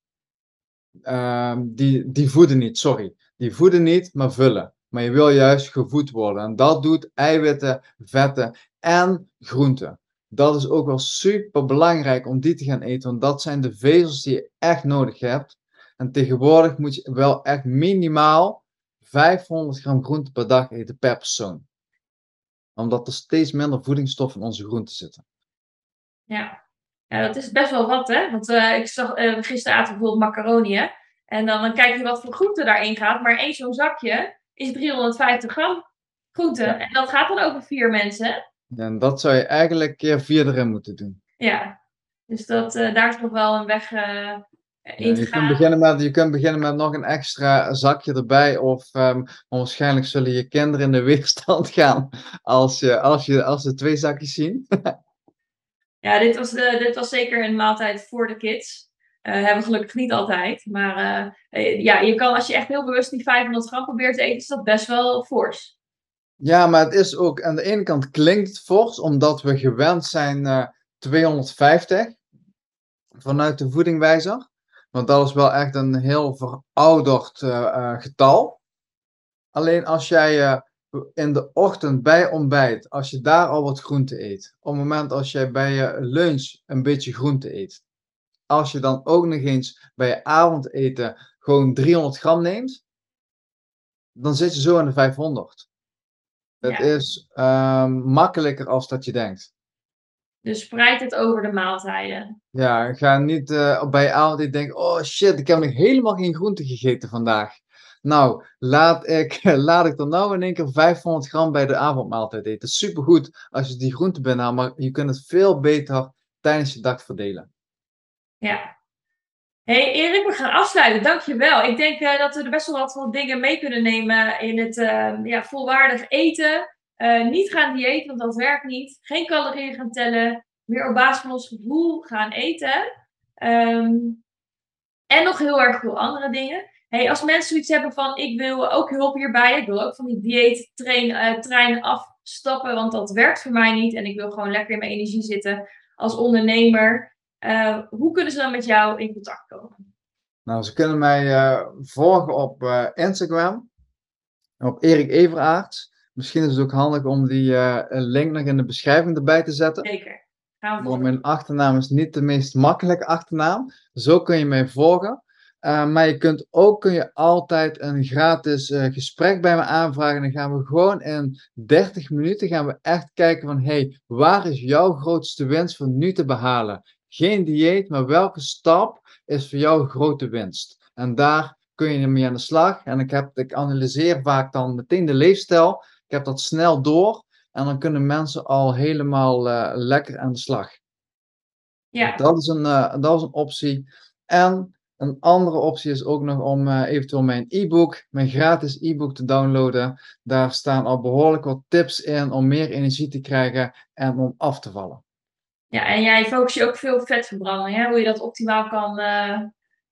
[SPEAKER 2] Ehm, die, die voeden niet, sorry. Die voeden niet, maar vullen maar je wil juist gevoed worden. En dat doet eiwitten, vetten en groenten. Dat is ook wel super belangrijk om die te gaan eten, want dat zijn de vezels die je echt nodig hebt. En tegenwoordig moet je wel echt minimaal 500 gram groente per dag eten per persoon. Omdat er steeds minder voedingsstoffen in onze groenten zitten.
[SPEAKER 1] Ja. ja, dat is best wel wat, hè? Want uh, ik zag uh, gisteren aten bijvoorbeeld macaroni, hè? En dan, dan kijk je wat voor groente daarin gaat. Maar één zo'n zakje, is 350 gram groente. En dat gaat dan over vier mensen.
[SPEAKER 2] En dat zou je eigenlijk keer vier erin moeten doen.
[SPEAKER 1] Ja, dus dat, uh, daar is nog wel een weg uh, in
[SPEAKER 2] ja, je, kunt beginnen met, je kunt beginnen met nog een extra zakje erbij. Of um, waarschijnlijk zullen je kinderen in de weerstand gaan als, je, als, je, als ze twee zakjes zien.
[SPEAKER 1] ja, dit was, de, dit was zeker een maaltijd voor de kids. Uh, hebben we gelukkig niet altijd. Maar uh, ja, je kan als je echt heel bewust die 500 gram probeert te eten, is dat best wel fors.
[SPEAKER 2] Ja, maar het is ook aan de ene kant klinkt het fors, omdat we gewend zijn uh, 250 vanuit de voedingwijzer. Want dat is wel echt een heel verouderd getal. Alleen als jij in de ochtend bij ontbijt, als je daar al wat groente eet, op het moment als jij bij je lunch een beetje groente eet, als je dan ook nog eens bij je avondeten gewoon 300 gram neemt, dan zit je zo aan de 500. Het is um, makkelijker als dat je denkt.
[SPEAKER 1] Dus spreid het over de maaltijden.
[SPEAKER 2] Ja, ga niet uh, bij je avondeten denken, oh shit, ik heb nog helemaal geen groente gegeten vandaag. Nou, laat ik, laat ik er nou in één keer 500 gram bij de avondmaaltijd eten. Supergoed als je die groente binnenhaalt, maar je kunt het veel beter tijdens je dag verdelen.
[SPEAKER 1] Ja. hey Erik, we gaan afsluiten. Dankjewel. Ik denk uh, dat we er best wel wat van dingen mee kunnen nemen in het uh, ja, volwaardig eten. Uh, niet gaan diëten, want dat werkt niet. Geen calorieën gaan tellen. Meer op basis van ons gevoel gaan eten. Um, en nog heel erg veel andere dingen. Hey, als mensen zoiets hebben van ik wil ook hulp hierbij. Ik wil ook van die dieettrein uh, trein afstappen, want dat werkt voor mij niet. En ik wil gewoon lekker in mijn energie zitten als ondernemer. Uh, hoe kunnen ze dan met jou in contact komen?
[SPEAKER 2] Nou, ze kunnen mij uh, volgen op Instagram. Op Erik Everaerts. Misschien is het ook handig om die link nog in de beschrijving erbij te zetten.
[SPEAKER 1] Zeker.
[SPEAKER 2] Want mijn achternaam is niet de meest makkelijke achternaam. Zo kun je mij volgen. Uh, maar je kunt ook kun je altijd een gratis uh, gesprek bij me aanvragen. Dan gaan we gewoon in 30 minuten gaan we echt kijken van hey, waar is jouw grootste winst voor nu te behalen? Geen dieet, maar welke stap is voor jou grote winst? En daar kun je mee aan de slag. En ik, heb, ik analyseer vaak dan meteen de leefstijl. Ik heb dat snel door. En dan kunnen mensen al helemaal uh, lekker aan de slag.
[SPEAKER 1] Ja.
[SPEAKER 2] Dat is een, uh, dat is een optie. En een andere optie is ook nog om uh, eventueel mijn e-book, mijn gratis e-book te downloaden. Daar staan al behoorlijk wat tips in om meer energie te krijgen en om af te vallen.
[SPEAKER 1] Ja, en jij focus je ook veel op vetverbranding, hè? hoe je dat optimaal kan,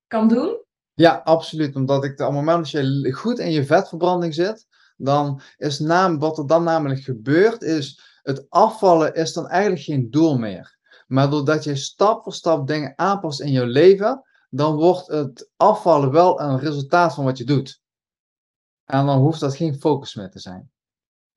[SPEAKER 1] kan doen?
[SPEAKER 2] Ja, absoluut. Omdat ik op het moment dat je goed in je vetverbranding zit, dan is naam, wat er dan namelijk gebeurt, is het afvallen is dan eigenlijk geen doel meer. Maar doordat je stap voor stap dingen aanpast in je leven, dan wordt het afvallen wel een resultaat van wat je doet. En dan hoeft dat geen focus meer te zijn.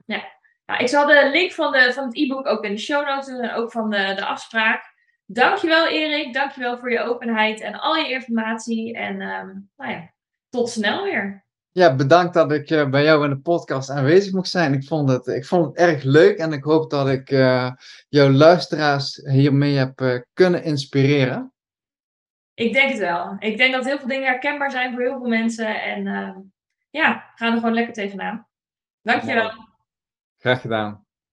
[SPEAKER 1] Ja, nou, ik zal de link van, de, van het e-book ook in de show notes doen en ook van de, de afspraak. Dankjewel Erik, dankjewel voor je openheid en al je informatie. En um, nou ja, tot snel weer.
[SPEAKER 2] Ja, bedankt dat ik uh, bij jou in de podcast aanwezig mocht zijn. Ik vond het, ik vond het erg leuk en ik hoop dat ik uh, jouw luisteraars hiermee heb uh, kunnen inspireren.
[SPEAKER 1] Ik denk het wel. Ik denk dat heel veel dingen herkenbaar zijn voor heel veel mensen. En ja, ga er gewoon lekker tegenaan. Dankjewel.
[SPEAKER 2] Graag gedaan.